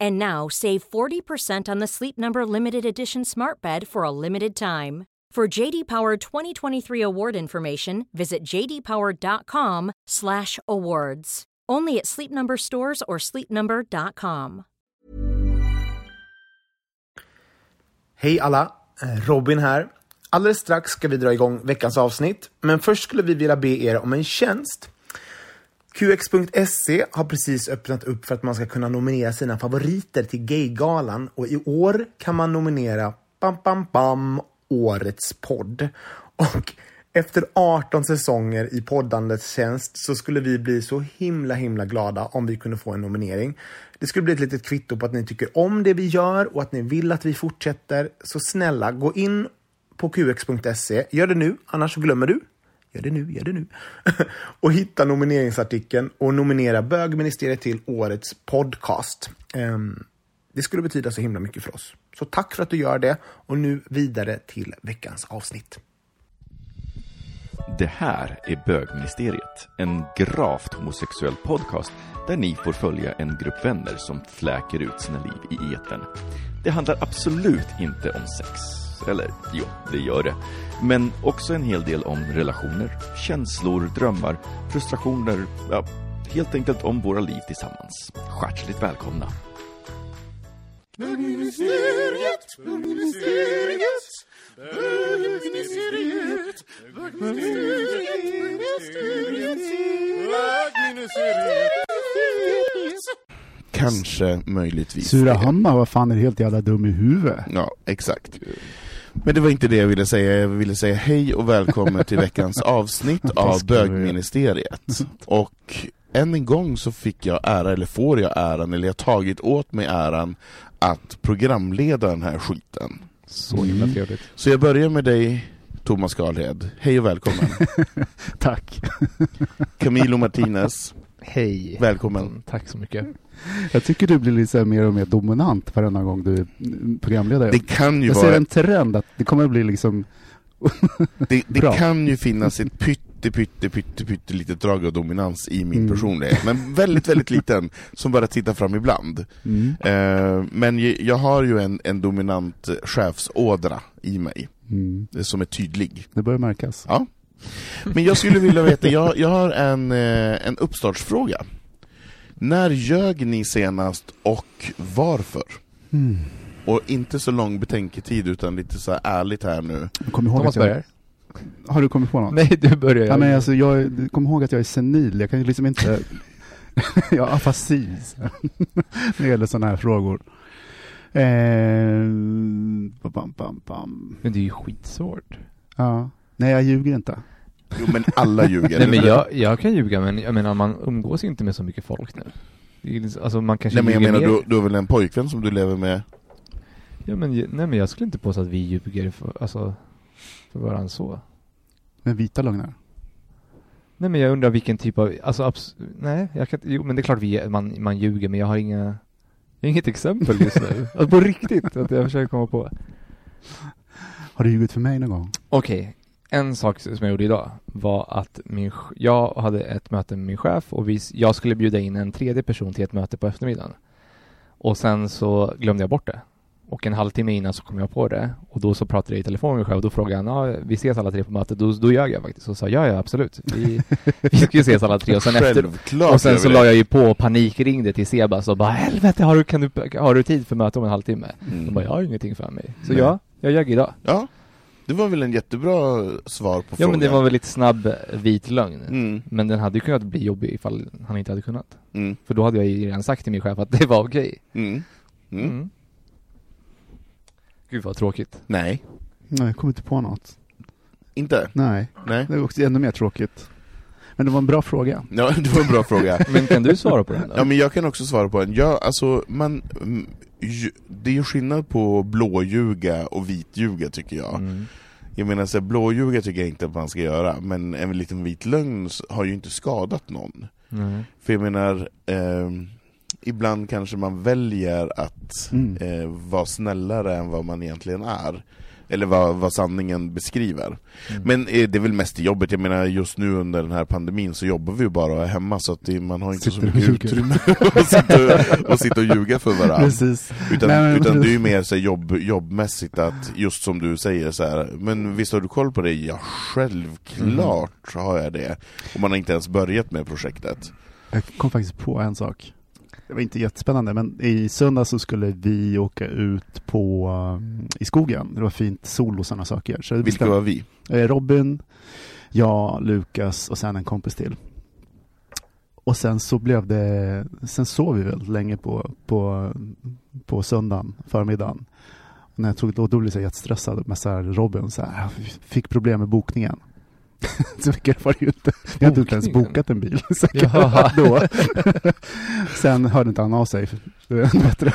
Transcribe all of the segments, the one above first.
And now save 40% on the Sleep Number limited edition Smart Bed for a limited time. For JD Power 2023 award information, visit jdpower.com/awards. Only at Sleep Number stores or sleepnumber.com. Hej alla! Eh, Robin här. Alldeles strax ska vi dra igång veckans avsnitt, men först skulle vi vilja be er om en tjänst. QX.se har precis öppnat upp för att man ska kunna nominera sina favoriter till Gaygalan och i år kan man nominera bam, bam, bam, Årets podd. Och efter 18 säsonger i poddandets tjänst så skulle vi bli så himla himla glada om vi kunde få en nominering. Det skulle bli ett litet kvitto på att ni tycker om det vi gör och att ni vill att vi fortsätter. Så snälla, gå in på qx.se. Gör det nu, annars glömmer du. Gör det nu, gör det nu. och hitta nomineringsartikeln och nominera bögministeriet till årets podcast. Um, det skulle betyda så himla mycket för oss. Så tack för att du gör det och nu vidare till veckans avsnitt. Det här är Bögministeriet, en gravt homosexuell podcast där ni får följa en grupp vänner som fläker ut sina liv i eten. Det handlar absolut inte om sex. Eller jo, det gör det. Men också en hel del om relationer, känslor, drömmar, frustrationer, ja, helt enkelt om våra liv tillsammans. Hjärtligt välkomna! Bögministeriet, bögministeriet, bögministeriet, bögministeriet, bögministeriet. Kanske, möjligtvis. Surahammar, vad fan är helt jävla dum i huvudet? Ja, exakt. Men det var inte det jag ville säga, jag ville säga hej och välkommen till veckans avsnitt av Bögministeriet. Och än en gång så fick jag ära, eller får jag äran, eller jag har tagit åt mig äran att programleda den här skiten. Så himla trevligt. Så jag börjar med dig, Thomas Karlhed. Hej och välkommen. Tack. Camilo Martinez. Hej. Välkommen. Tack så mycket. Jag tycker du blir lite mer och mer dominant varenda gång du är programledare. Det kan ju jag vara... ser en trend att det kommer att bli liksom... Det, det kan ju finnas ett pytte, pytte, pytte, pytte litet drag av dominans i min Mm. personlighet, men väldigt, väldigt liten, som bara tittar fram ibland. Mm. Eh, men jag har ju en, en dominant chefsådra i mig, Mm. som är tydlig. Det börjar märkas. Ja. Men jag skulle vilja veta, jag, jag har en, eh, en uppstartsfråga. När ljög ni senast och varför? Mm. Och inte så lång betänketid utan lite så här ärligt här nu. Kommer ihåg Thomas att jag... börjar. Har du kommit på något? Nej, du börjar. Ja, men alltså, jag kommer ihåg att jag är senil. Jag kan ju liksom inte... jag har afasi när det gäller sådana här frågor. Eh, bam, bam, bam. Men det är ju skitsvårt. Ja. Nej, jag ljuger inte. Jo men alla ljuger. Nej men jag, jag kan ljuga men jag menar man umgås inte med så mycket folk nu. Alltså man kanske Nej men jag menar, mer. du, du har väl en pojkvän som du lever med? Ja men, nej men jag skulle inte påstå att vi ljuger för, alltså, för varandra så. Med vita lögner. Nej men jag undrar vilken typ av, alltså abs- nej, jag kan jo men det är klart vi, man, man ljuger men jag har inga, inget exempel just nu. alltså på riktigt, att jag försöker komma på. Har du ljugit för mig någon gång? Okej, en sak som jag gjorde idag var att min, jag hade ett möte med min chef och vi, jag skulle bjuda in en tredje person till ett möte på eftermiddagen. Och sen så glömde jag bort det. Och en halvtimme innan så kom jag på det och då så pratade jag i telefon med mig själv och då frågade han, ja vi ses alla tre på mötet. Då, då ljög jag faktiskt och sa ja, ja absolut. Vi, vi ska ses alla tre och sen efter och sen så la jag ju på och panikringde till Sebas och bara helvete har du, kan du, har du tid för möte om en halvtimme? Mm. De bara jag har ingenting för mig. Så Nej. ja, jag ljög idag. Ja, Det var väl en jättebra svar på Ja frågan? men det var väl lite snabb eh, vit lögn. Mm, Men den hade ju kunnat bli jobbig ifall han inte hade kunnat. mm, För då hade jag ju redan sagt till min chef att det var okej. mm, mm. Gud vad tråkigt. Nej, Nej, jag kommer inte på något. inte? Nej, Nej. det är också ännu mer tråkigt. Men det var en bra fråga. Ja, det var en bra fråga. Men kan du svara på den då? Ja men jag kan också svara på den. Ja, alltså man... mm, Det är ju skillnad på blåljuga och vitljuga tycker jag. Mm. Jag menar så här, blåljuga tycker jag inte att man ska göra, men en liten vit lögn har ju inte skadat någon. Nej. För jag menar, ehm, ibland kanske man väljer att Mm. eh, vara snällare än vad man egentligen är. Eller vad, vad sanningen beskriver. Mm. Men eh, det är väl mest i jobbet, jag menar just nu under den här pandemin så jobbar vi ju bara och hemma så att det, man har inte så Sitter och mycket utrymme att sitta, och sitta och ljuga för varandra. Precis. Utan, Nej, utan det är ju mer så jobb, jobbmässigt att, just som du säger så här, men visst har du koll på det? Ja, självklart har jag det. Och man har inte ens börjat med projektet. Jag kom faktiskt på en sak. Det var inte jättespännande, men i söndag så skulle vi åka ut på, um, i skogen. Det var fint sol och sådana saker. Så Vilka var vi? Eh, Robin, jag, Lukas och sen en kompis till. Och sen så blev det, sen sov vi väldigt länge på, på, på söndagen, förmiddagen. Och när jag tog, då, då blev jag så jättestressad med så här Robin, så här, jag fick problem med bokningen. så mycket var det ju inte. Vi hade inte ens bokat en bil. Så då. sen hörde inte han av sig. Det var bättre.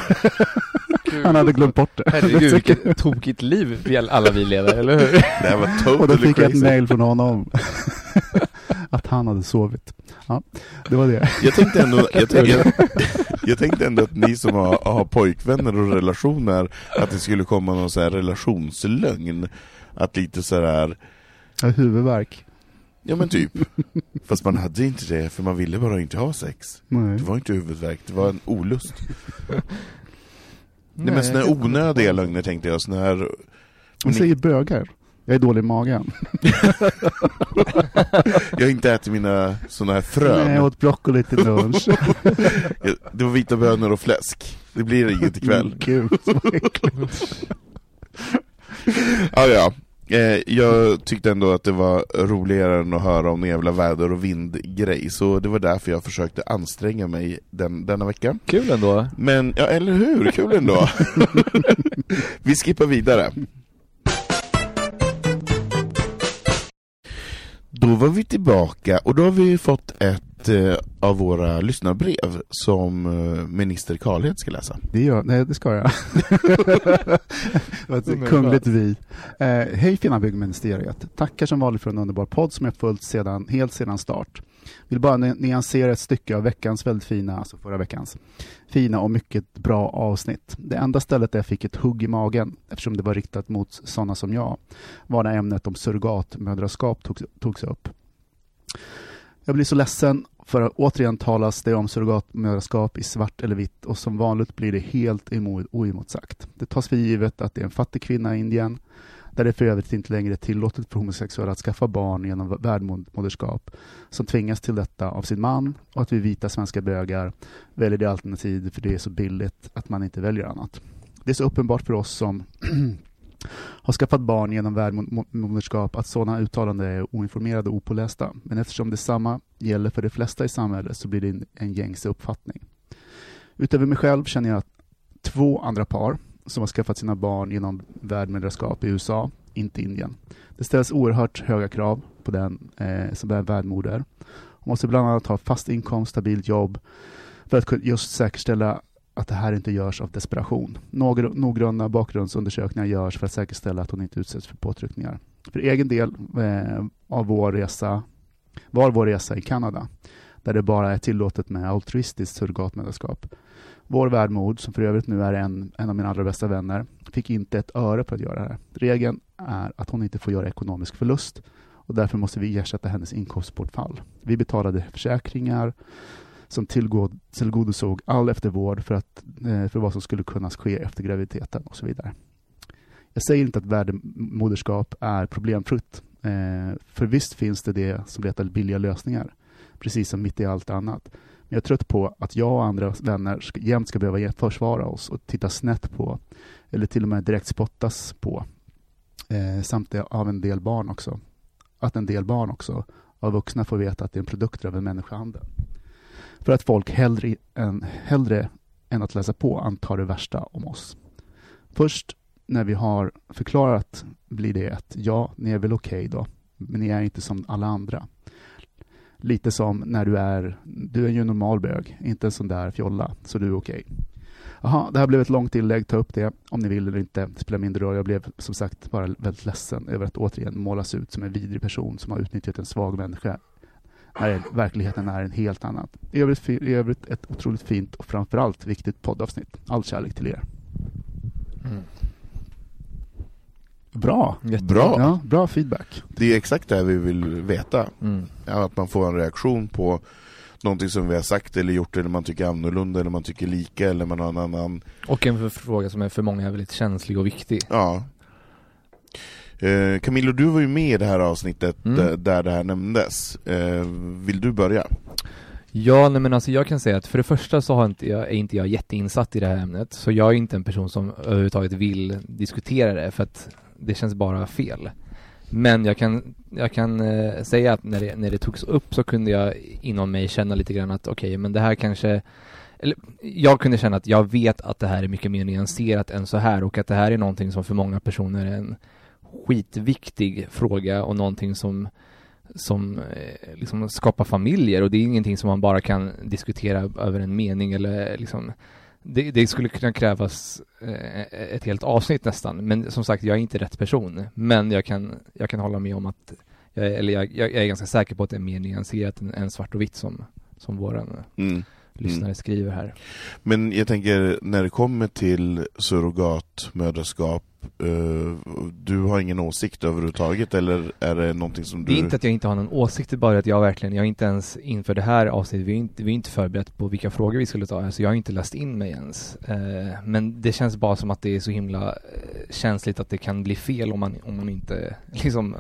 Han hade glömt bort det. Herregud vilket tokigt liv vi alla vi lever, eller hur? Det här var Och då totally fick jag ett mail från honom. att han hade sovit. Ja, det var det. Jag tänkte, ändå, jag, tänkte, jag, jag tänkte ändå att ni som har, har pojkvänner och relationer, att det skulle komma någon så här relationslögn. Att lite så här, Jag huvudvärk. ja men typ. Fast man hade inte det, för man ville bara inte ha sex. Nej. Det var inte huvudvärk, det var en olust. Nej, Nej, men såna här onödiga lögner tänkte jag, såna här... Man säger bögar. Jag är dålig i magen. Jag har inte ätit mina såna här frön. Nej, jag åt broccoli till lunch. Det var vita bönor och fläsk. Det blir inget ikväll. Mm, Gud, vad äckligt. Ja, ja. Eh, jag tyckte ändå att det var roligare än att höra om en jävla väder och vindgrej, så det var därför jag försökte anstränga mig den, denna vecka. Kul ändå. Men, ja eller hur, kul ändå! Vi skippar vidare. Då var vi tillbaka och då har vi fått ett eh, av våra lyssnarbrev som eh, minister Karlhed ska läsa. Det gör, nej det ska jag. ett kungligt vi. Eh, hej fina byggministeriet. Tackar som vanligt för en underbar podd som jag följt sedan, helt sedan start. Vill bara ny- nyansera ett stycke av veckans väldigt fina, alltså förra veckans, fina och mycket bra avsnitt. Det enda stället där jag fick ett hugg i magen, eftersom det var riktat mot sådana som jag, var när ämnet om surrogatmödraskap togs, togs upp. Jag blir så ledsen för att återigen talas det om surrogatmödraskap i svart eller vitt och som vanligt blir det helt oemotsagt. Det tas för givet att det är en fattig kvinna i Indien där det för övrigt inte längre är tillåtet för homosexuella att skaffa barn genom värdmoderskap som tvingas till detta av sin man och att vi vita svenska bögar väljer det alternativet för det är så billigt att man inte väljer annat. Det är så uppenbart för oss som har skaffat barn genom värdmoderskap att sådana uttalanden är oinformerade och opålästa. Men eftersom detsamma gäller för de flesta i samhället så blir det en, en gängse uppfattning. Utöver mig själv känner jag två andra par som har skaffat sina barn genom värdmoderskap i USA, inte Indien. Det ställs oerhört höga krav på den eh, som är värdmoder. Hon måste bland annat ha fast inkomst, stabilt jobb för att just säkerställa att det här inte görs av desperation. Några noggranna bakgrundsundersökningar görs för att säkerställa att hon inte utsätts för påtryckningar. För egen del eh, av vår resa var vår resa i Kanada, där det bara är tillåtet med altruistiskt surrogatmödraskap. Vår värdmod, som för övrigt nu är en, en av mina allra bästa vänner, fick inte ett öre för att göra det här. Regeln är att hon inte får göra ekonomisk förlust och därför måste vi ersätta hennes inkomstbortfall. Vi betalade försäkringar som tillgod, tillgodosåg all eftervård för, att, eh, för vad som skulle kunna ske efter graviditeten och så vidare. Jag säger inte att värdemoderskap är problemfritt. Eh, för visst finns det det som letar billiga lösningar, precis som mitt i allt annat. Men jag är trött på att jag och andra vänner jämt ska behöva försvara oss och titta snett på, eller till och med direkt spottas på, eh, samt av en del barn också. Att en del barn också av vuxna får veta att det är en produkt av en människohandel. För att folk hellre än, hellre än att läsa på antar det värsta om oss. Först när vi har förklarat blir det att ja, ni är väl okej okay då, men ni är inte som alla andra. Lite som när du är, du är ju en normal bög, inte en sån där fjolla, så du är okej. Okay. Jaha, det här blev ett långt inlägg, ta upp det om ni vill eller inte, det spelar mindre roll. Jag blev som sagt bara väldigt ledsen över att återigen målas ut som en vidrig person som har utnyttjat en svag människa när verkligheten är en helt annan. I övrigt, I övrigt ett otroligt fint och framförallt viktigt poddavsnitt. All kärlek till er. Mm. Bra! Bra! Ja, bra feedback. Det är exakt det här vi vill veta. Mm. Att man får en reaktion på någonting som vi har sagt eller gjort eller man tycker annorlunda eller man tycker lika eller man har en annan Och en fråga som är för många är väldigt känslig och viktig Ja eh, Camilo, du var ju med i det här avsnittet mm. där, där det här nämndes eh, Vill du börja? Ja, nej men alltså jag kan säga att för det första så har inte jag, är inte jag jätteinsatt i det här ämnet så jag är inte en person som överhuvudtaget vill diskutera det för att det känns bara fel men jag kan, jag kan eh, säga att när det, när det togs upp så kunde jag inom mig känna lite grann att okej, okay, men det här kanske eller jag kunde känna att jag vet att det här är mycket mer nyanserat än så här och att det här är någonting som för många personer är en skitviktig fråga och någonting som som eh, liksom skapar familjer och det är ingenting som man bara kan diskutera över en mening eller liksom det, det, skulle kunna krävas eh, ett helt avsnitt nästan, men som sagt, jag är inte rätt person. Men jag kan, jag kan hålla med om att, jag, eller jag, jag är ganska säker på att det är mer nyanserat än, än svart och vitt som, som våran mm. lyssnare mm. skriver här. Men jag tänker, när det kommer till surrogatmödraskap du har ingen åsikt överhuvudtaget eller är det någonting som du... Det är inte att jag inte har någon åsikt, det är bara att jag verkligen, jag har inte ens inför det här avsnittet, vi är inte, vi är inte förberett på vilka frågor vi skulle ta, alltså jag har inte läst in mig ens. Uh, men det känns bara som att det är så himla uh, känsligt att det kan bli fel om man, om man inte liksom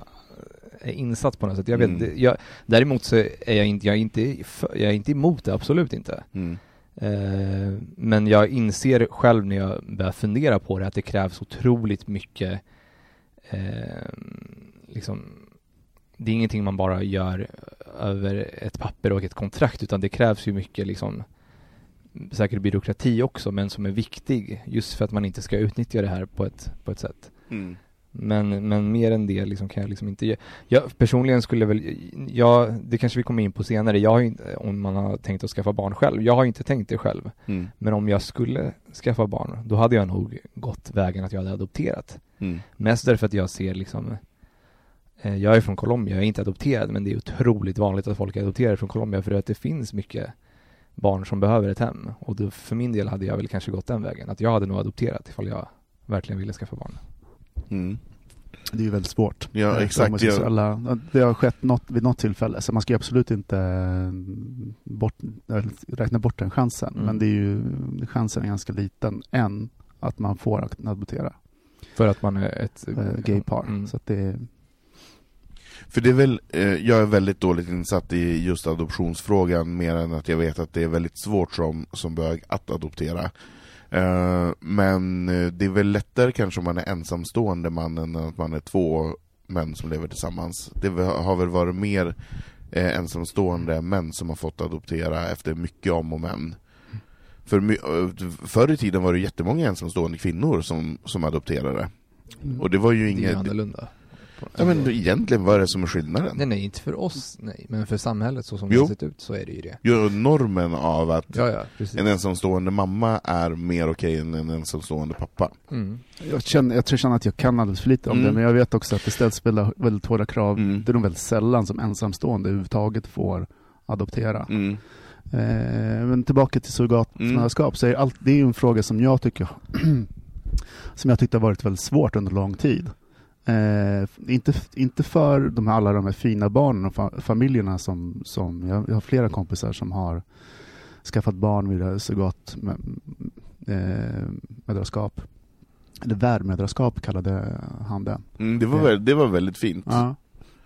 är insatt på något sätt. Jag vet, mm. jag, däremot så är jag inte, jag är inte, jag är inte emot det, absolut inte. Mm. Eh, men jag inser själv när jag börjar fundera på det att det krävs otroligt mycket eh, liksom det är ingenting man bara gör över ett papper och ett kontrakt utan det krävs ju mycket liksom säkert byråkrati också men som är viktig just för att man inte ska utnyttja det här på ett, på ett sätt. Mm. Men, men mer än det liksom kan jag liksom inte ge. Jag personligen skulle väl, ja, det kanske vi kommer in på senare, jag har inte, om man har tänkt att skaffa barn själv. Jag har inte tänkt det själv. Mm. Men om jag skulle skaffa barn, då hade jag nog gått vägen att jag hade adopterat. Mm. Mest därför att jag ser liksom eh, jag är från Colombia, jag är inte adopterad men det är otroligt vanligt att folk är adopterade från Colombia för att det finns mycket barn som behöver ett hem. Och då, för min del hade jag väl kanske gått den vägen, att jag hade nog adopterat ifall jag verkligen ville skaffa barn. Mm. Det är ju väldigt svårt. Ja, exakt. Ja. Det har skett något, vid något tillfälle, så man ska absolut inte eh, bort, räkna bort den chansen. Mm. Men det är ju, chansen är ganska liten än att man får adoptera. För att man är ett äh, gaypar. Mm. Så det för det är väl, eh, jag är väldigt dåligt insatt i just adoptionsfrågan mer än att jag vet att det är väldigt svårt som, som bög att adoptera. Uh, men eh, det är väl lättare kanske om man är ensamstående man än att man är två män som lever tillsammans. Det har väl varit mer eh, ensamstående män som har fått adoptera efter mycket om och men. För förr i tiden var det jättemånga ensamstående kvinnor som, som adopterade. Mm. Och det var ju inget... Det är annorlunda. Ja men egentligen, vad är det som är skillnaden? Nej, nej, inte för oss, nej. Men för samhället så som jo. det har sett ut så är det ju det. Jo, normen av att ja, ja, en ensamstående mamma är mer okej än en ensamstående pappa. Mm. Jag, känner, jag känner att jag kan alldeles för lite om mm. det, men jag vet också att det ställs väldigt hårda krav. Mm. Det är nog väldigt sällan som ensamstående överhuvudtaget får adoptera. Mm. Eh, men tillbaka till surrogatmödraskap, mm. så är allt, det är en fråga som jag tycker som jag tyckte har varit väldigt svårt under lång tid. Eh, inte, inte för de här, alla de här fina barnen och fa familjerna som, som jag, jag, har flera kompisar som har skaffat barn via surrogatmödraskap. Eh, Eller värdmödraskap kallade han det. Mm, det, var, det var väldigt fint. Ja.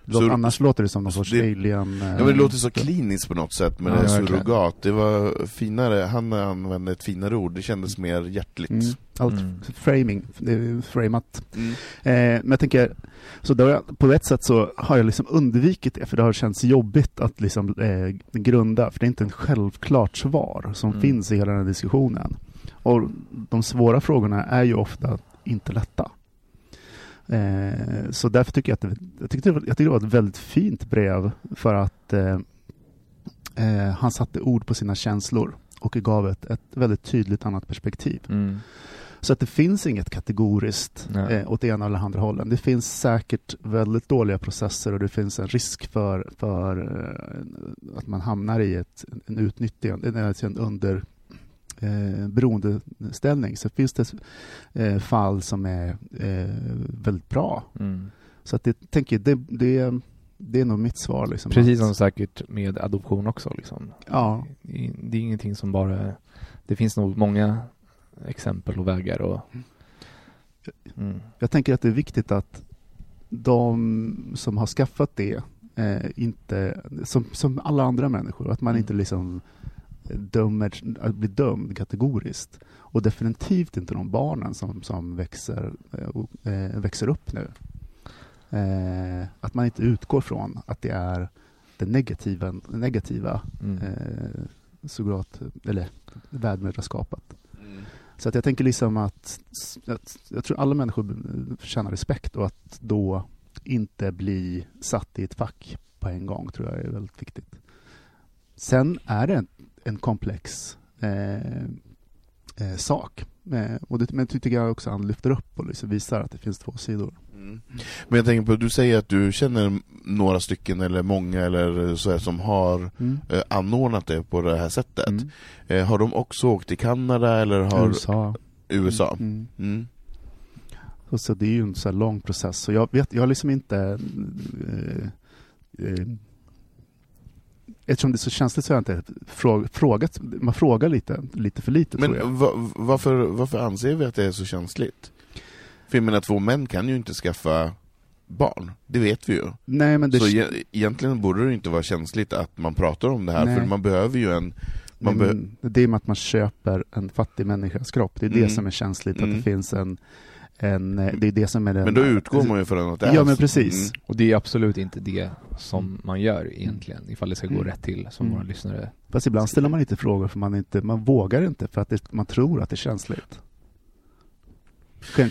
Låt, Så- annars låter det som någon sorts det- alien... eh, Ja, men det låter så kliniskt på något sätt med Ja, det surrogat. Det var finare, han använde ett finare ord, det kändes mer hjärtligt. Mm, allt Mm. framing, det är framat. Mm. Eh, men jag tänker, så då på ett sätt så har jag liksom undvikit det, för det har känts jobbigt att liksom eh, grunda, för det är inte ett självklart svar som Mm. finns i hela den här diskussionen. Och de svåra frågorna är ju ofta inte lätta. Eh, så därför tycker jag att det, jag tyckte jag tyckte det var ett väldigt fint brev för att eh, eh, han satte ord på sina känslor och gav ett, ett väldigt tydligt annat perspektiv. Mm. Så att det finns inget kategoriskt eh, åt ena eller andra hållen. Det finns säkert väldigt dåliga processer och det finns en risk för, för eh, att man hamnar i ett, en utnyttjande, en, en under eh, beroendeställning. Så finns det eh, fall som är eh, väldigt bra. Mm. Så att det, tänker det, det, det är nog mitt svar. Liksom, Precis som säkert med adoption också liksom. Ja, Det är- Det är ingenting som bara... Det finns nog många exempel och vägar och... Mm. Jag tänker att det är viktigt att de som har skaffat det eh, inte, som, som alla andra människor, att man Mm. inte liksom dömer, att bli dömd kategoriskt. Och definitivt inte de barnen som, som växer, eh, eh, växer upp nu. Eh, att man inte utgår från att det är det negativa, negativa Mm. eh, surrogat, eller värdmödraskapet. Så att jag tänker liksom att, att jag tror alla människor förtjänar respekt och att då inte bli satt i ett fack på en gång tror jag är väldigt viktigt. Sen är det en, komplex eh, eh, sak. Eh, och det, men det tycker jag också han lyfter upp och liksom visar att det finns två sidor. Mm. Men jag tänker på, du säger att du känner några stycken eller många eller så här, som har Mm. eh, anordnat det på det här sättet. Mm. Eh, har de också åkt till Kanada eller har USA. USA? Mm. Mm. Och så det är ju en så lång process. Så jag vet, jag har liksom inte... Eh, eh, eftersom det är så känsligt så har jag inte fråg, frågat. Man frågar lite, lite för lite tror jag. Men va, varför, varför anser vi att det är så känsligt? För jag menar, två män kan ju inte skaffa barn, det vet vi ju. Nej, men det, Så e egentligen borde det inte vara känsligt att man pratar om det här, Nej. för man behöver ju en... Man be- men det är med att man köper en fattig människas kropp. Det är Mm. det som är känsligt. Att Mm. det finns en... en eh, det är det som är den... men då utgår man ju från att det är Ja, men precis. Mm. Och det är absolut inte det som man gör egentligen, ifall det ska gå Mm. rätt till, som Mm. våra lyssnare. Fast ibland ställer man inte frågor för man, inte, man vågar inte för att det, man tror att det är känsligt.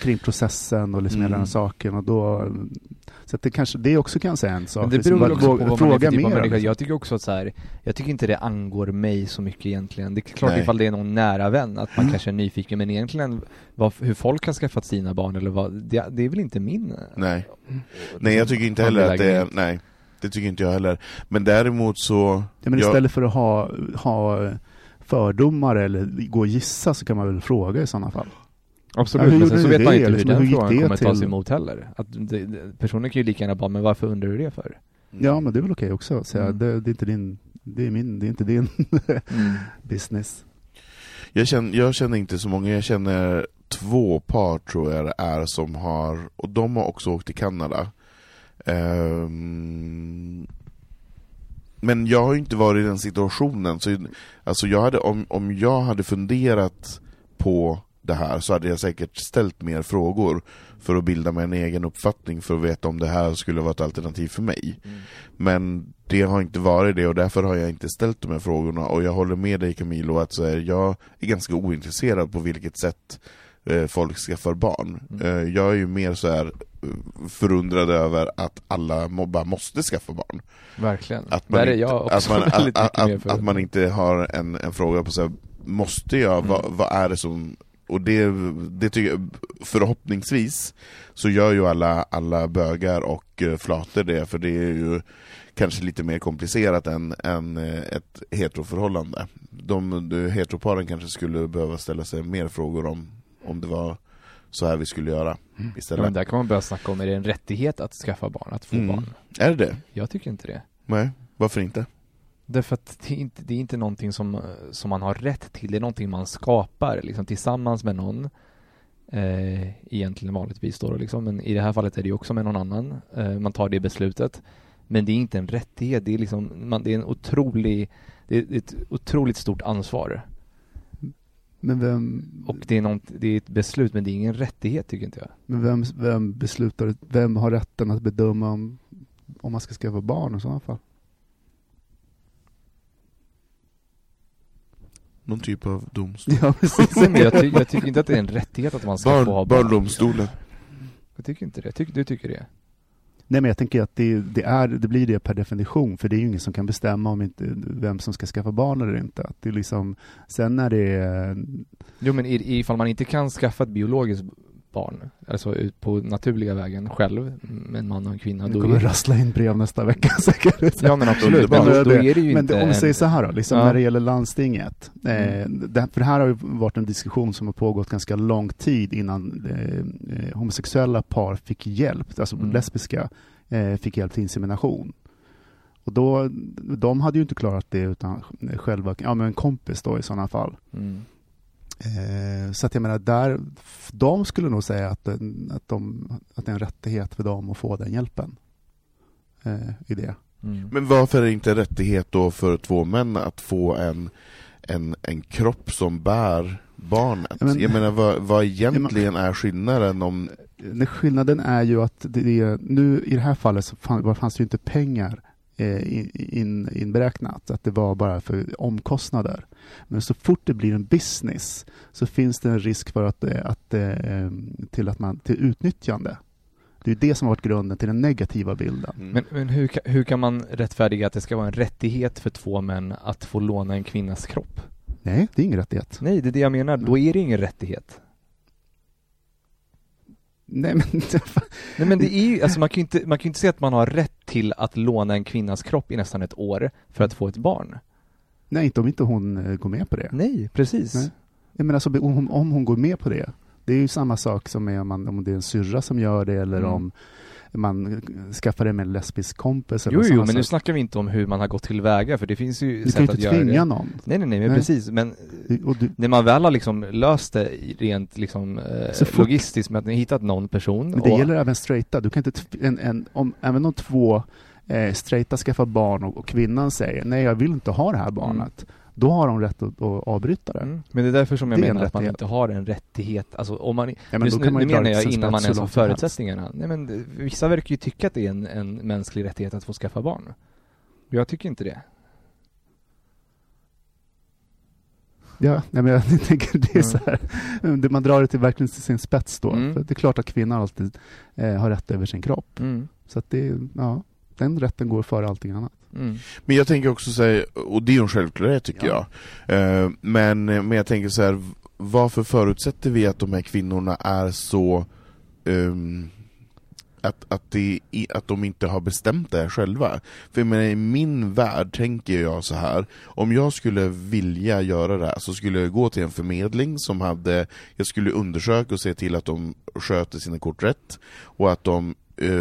Kring, processen och liksom hela Mm. den saken och då... Så att det kanske, det också kan säga en sak. Men det Liksom, beror väl också på vad man är för typ av mer, människa. liksom. Jag tycker också att så här, jag tycker inte det angår mig så mycket egentligen. Det är klart Nej. ifall det är någon nära vän att man Mm. kanske är nyfiken, men egentligen vad, hur folk har skaffat sina barn eller vad, det, det är väl inte min... Nej. Nej, jag tycker inte heller att det är... Nej, det tycker inte jag heller. Men däremot så... Ja, men jag- istället för att ha, ha fördomar eller gå och gissa så kan man väl fråga i sådana fall. Absolut, Ja, hur men sen så vet man det? inte hur Liksom, den hur frågan det kommer tas till? emot heller. Att det, det, personen kan ju lika gärna bara, men varför undrar du det för? Ja, men det är väl okej också att säga. Mm. Det, det är inte din... Det är min, det är inte din Mm. business. Jag känner, jag känner inte så många, jag känner två par tror jag det är som har, och de har också åkt till Kanada. Ehm, men jag har ju inte varit i den situationen, så alltså jag hade, om, om jag hade funderat på det här så hade jag säkert ställt mer frågor för att bilda mig en egen uppfattning för att veta om det här skulle vara ett alternativ för mig. Men det har inte varit det och därför har jag inte ställt de här frågorna och jag håller med dig Camilo att så här, jag är ganska ointresserad på vilket sätt eh, folk skaffar barn. Mm. Eh, jag är ju mer så här eh, förundrad över att alla bara måste skaffa barn. Verkligen. Att man, Där är inte, att man, att, att, att, man inte har en, en fråga på så här, måste jag, Mm. vad, vad är det som och det, det tycker jag, förhoppningsvis så gör ju alla, alla bögar och eh, flator det, för det är ju kanske lite mer komplicerat än, än eh, ett heteroförhållande. De, de heteroparen kanske skulle behöva ställa sig mer frågor om, om det var så här vi skulle göra Ja, men istället. där kan man börja snacka om, är det en rättighet att skaffa barn, att få Mm. barn? Är det det? Jag tycker inte det. Nej, varför inte? Därför att det är inte, det är inte någonting som, som man har rätt till, det är någonting man skapar liksom tillsammans med någon. Eh, egentligen vanligtvis då liksom, men i det här fallet är det ju också med någon annan. Eh, man tar det beslutet. Men det är inte en rättighet, det är liksom, man, det är en otrolig, det är ett otroligt stort ansvar. Men vem, Och det är, något, det är ett beslut, men det är ingen rättighet tycker inte jag. men vem, vem beslutar, vem har rätten att bedöma om, om man ska skaffa barn i sådana fall? Någon typ av domstol. Ja, precis. Jag, ty, jag tycker inte att det är en rättighet att man ska få ha Barn, barn. barndomstolen. Jag tycker inte det. Tycker, du tycker det? Nej men jag tänker att det, det, är, det blir det per definition, för det är ju ingen som kan bestämma om inte, vem som ska skaffa barn eller inte. Att det liksom, sen när det är, Jo men i- ifall man inte kan skaffa ett biologiskt barn, alltså ut på naturliga vägen själv, med en man och en kvinna, då kommer är rassla in brev nästa vecka säkert. Ja men absolut, men då, då är det ju men inte om vi säger så här då, liksom Ja. när det gäller landstinget. Eh, Mm. det, för det här har ju varit en diskussion som har pågått ganska lång tid innan eh, eh, homosexuella par fick hjälp, alltså Mm. lesbiska, eh, fick hjälp till insemination. Och då, de hade ju inte klarat det utan själva, ja men en kompis då i sådana fall. Mm. Eh, så att jag menar, där, de skulle nog säga att, det- att, de, att det är en rättighet för dem att få den hjälpen. Eh, I det. Mm. Men varför är det inte en rättighet då för två män att få en, en, en kropp som bär barnet? Men- jag menar vad, vad egentligen är skillnaden om... Den skillnaden är ju att det är, nu i det här fallet så fann, fanns det ju inte pengar eh, in, in, inberäknat, att det var bara för omkostnader. Men så fort det blir en business så finns det en risk för att, eh, att, eh, till, att man, till utnyttjande. Det är det som har varit grunden till den negativa bilden. Mm. Men, men hur, hur kan man rättfärdiga att det ska vara en rättighet för två män att få låna en kvinnas kropp? Nej, det är ingen rättighet. Nej, det är det jag menar. Då är det ingen rättighet. Nej, men Nej men det är ju, alltså man kan ju inte, man kan ju inte säga att man har rätt till att låna en kvinnas kropp i nästan ett år för att få ett barn. Nej, inte om inte hon eh, går med på det. Nej, precis. Nej. Jag menar, alltså, om, hon- om hon går med på det, det är ju samma sak som med om, man, om det är en syrra som gör det eller Mm. om man skaffar det med en lesbisk kompis. Eller Jo, jo, men nu snackar vi inte om hur man har gått tillväga, för det finns ju Du kan sätt ju att inte göra tvinga det. någon. Nej, nej, nej, men Nej. precis. Men du, när man väl har liksom löst det rent liksom eh, Så fort- logistiskt med att ni hittat någon person men det och, gäller även straighta. Du kan inte, en, en, om, även om två eh, straighta skaffar barn och, och kvinnan säger nej, jag vill inte ha det här barnet. Då har de rätt att, att avbryta det. Mm. Men det är därför som jag Det menar att man inte har en rättighet, alltså om man, Ja, men nu, då kan man nu menar jag innan man ens har helst. förutsättningarna. Nej men vissa verkar ju tycka att det är en, en mänsklig rättighet att få skaffa barn. Jag tycker inte det. Ja, nej, men jag tänker det är så här, det- man drar det till verkligen till sin spets då. Mm. För det är klart att kvinnan alltid eh, har rätt över sin kropp. Mm. Så att det, ja, den rätten går före allting annat. Mm. Men jag tänker också säga, och det är ju en självklarhet tycker Ja. jag, eh, men, men jag tänker så här, varför förutsätter vi att de här kvinnorna är så ehm, att, att, det, att de inte har bestämt det här själva. För jag menar, i min värld tänker jag så här om jag skulle vilja göra det här så skulle jag gå till en förmedling som hade, jag skulle undersöka och se till att de sköter sina kort rätt, och att de eh,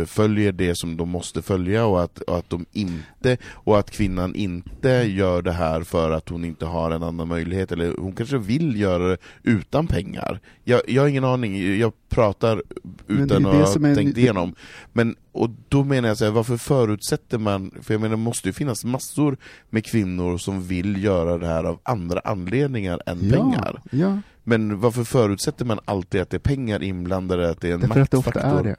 följer det som de måste följa och att, och att de inte, och att kvinnan inte gör det här för att hon inte har en annan möjlighet, eller hon kanske vill göra det utan pengar. Jag, jag har ingen aning, jag pratar utan att ha är- tänkt igenom. Men, och då menar jag så här, varför förutsätter man, för jag menar det måste ju finnas massor med kvinnor som vill göra det här av andra anledningar än pengar. Ja, Men varför förutsätter man alltid att det är pengar inblandade, att det är en därför att det ofta maktfaktor? är det.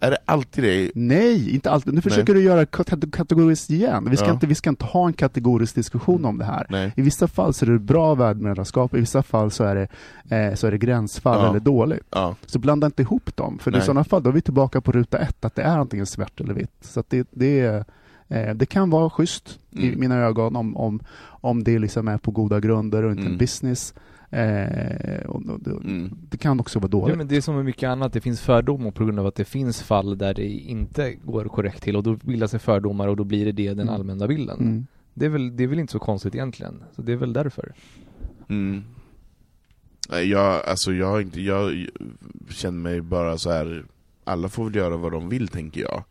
Är det alltid det? Nej, inte alltid. Nu försöker du göra kat- kategoriskt igen. Vi ska, Ja. inte, vi ska inte ha en kategorisk diskussion om det här. Nej. I vissa fall så är det bra värdmödraskap, i vissa fall så är det, eh, så är det gränsfall Ja. eller dåligt. Ja. Så blanda inte ihop dem, för i Nej. sådana fall då är vi tillbaka på ruta ett, att det är antingen svart eller vitt. Så det, det, är, eh, det kan vara schysst i Mm. mina ögon om, om, om det liksom är på goda grunder och inte Mm. en business. Eh, och, och, det, Mm. det kan också vara Ja dåligt. men det är som med mycket annat, det finns fördomar på grund av att det finns fall där det inte går korrekt till och då bildas det fördomar och då blir det det den Mm. allmänna bilden. Mm. Det, är väl, det är väl inte så konstigt egentligen, så det är väl därför. Mm. Nej, Jag, alltså jag, jag känner mig bara så här. alla får väl göra vad de vill tänker jag.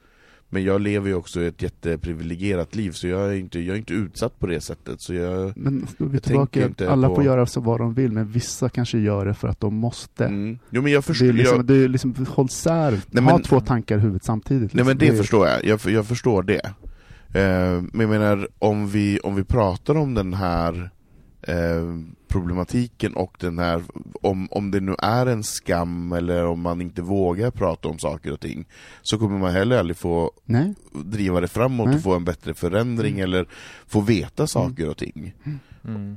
Men jag lever ju också ett jätteprivilegierat liv så jag är inte, jag är inte utsatt på det sättet så jag... Men då är vi tillbaka inte alla på- får göra så vad de vill, men vissa kanske gör det för att de måste. Mm. Jo men jag Det förstår, är liksom, jag, det är liksom håll sär, Nej, ha men- två tankar i huvudet samtidigt. Nej men liksom. det förstår jag, jag, jag förstår det. Eh, men jag menar, om vi, om vi pratar om den här eh, problematiken och den här, om, om det nu är en skam eller om man inte vågar prata om saker och ting, så kommer man heller aldrig få Nej, driva det framåt Nej. och få en bättre förändring eller få veta saker och ting Mm.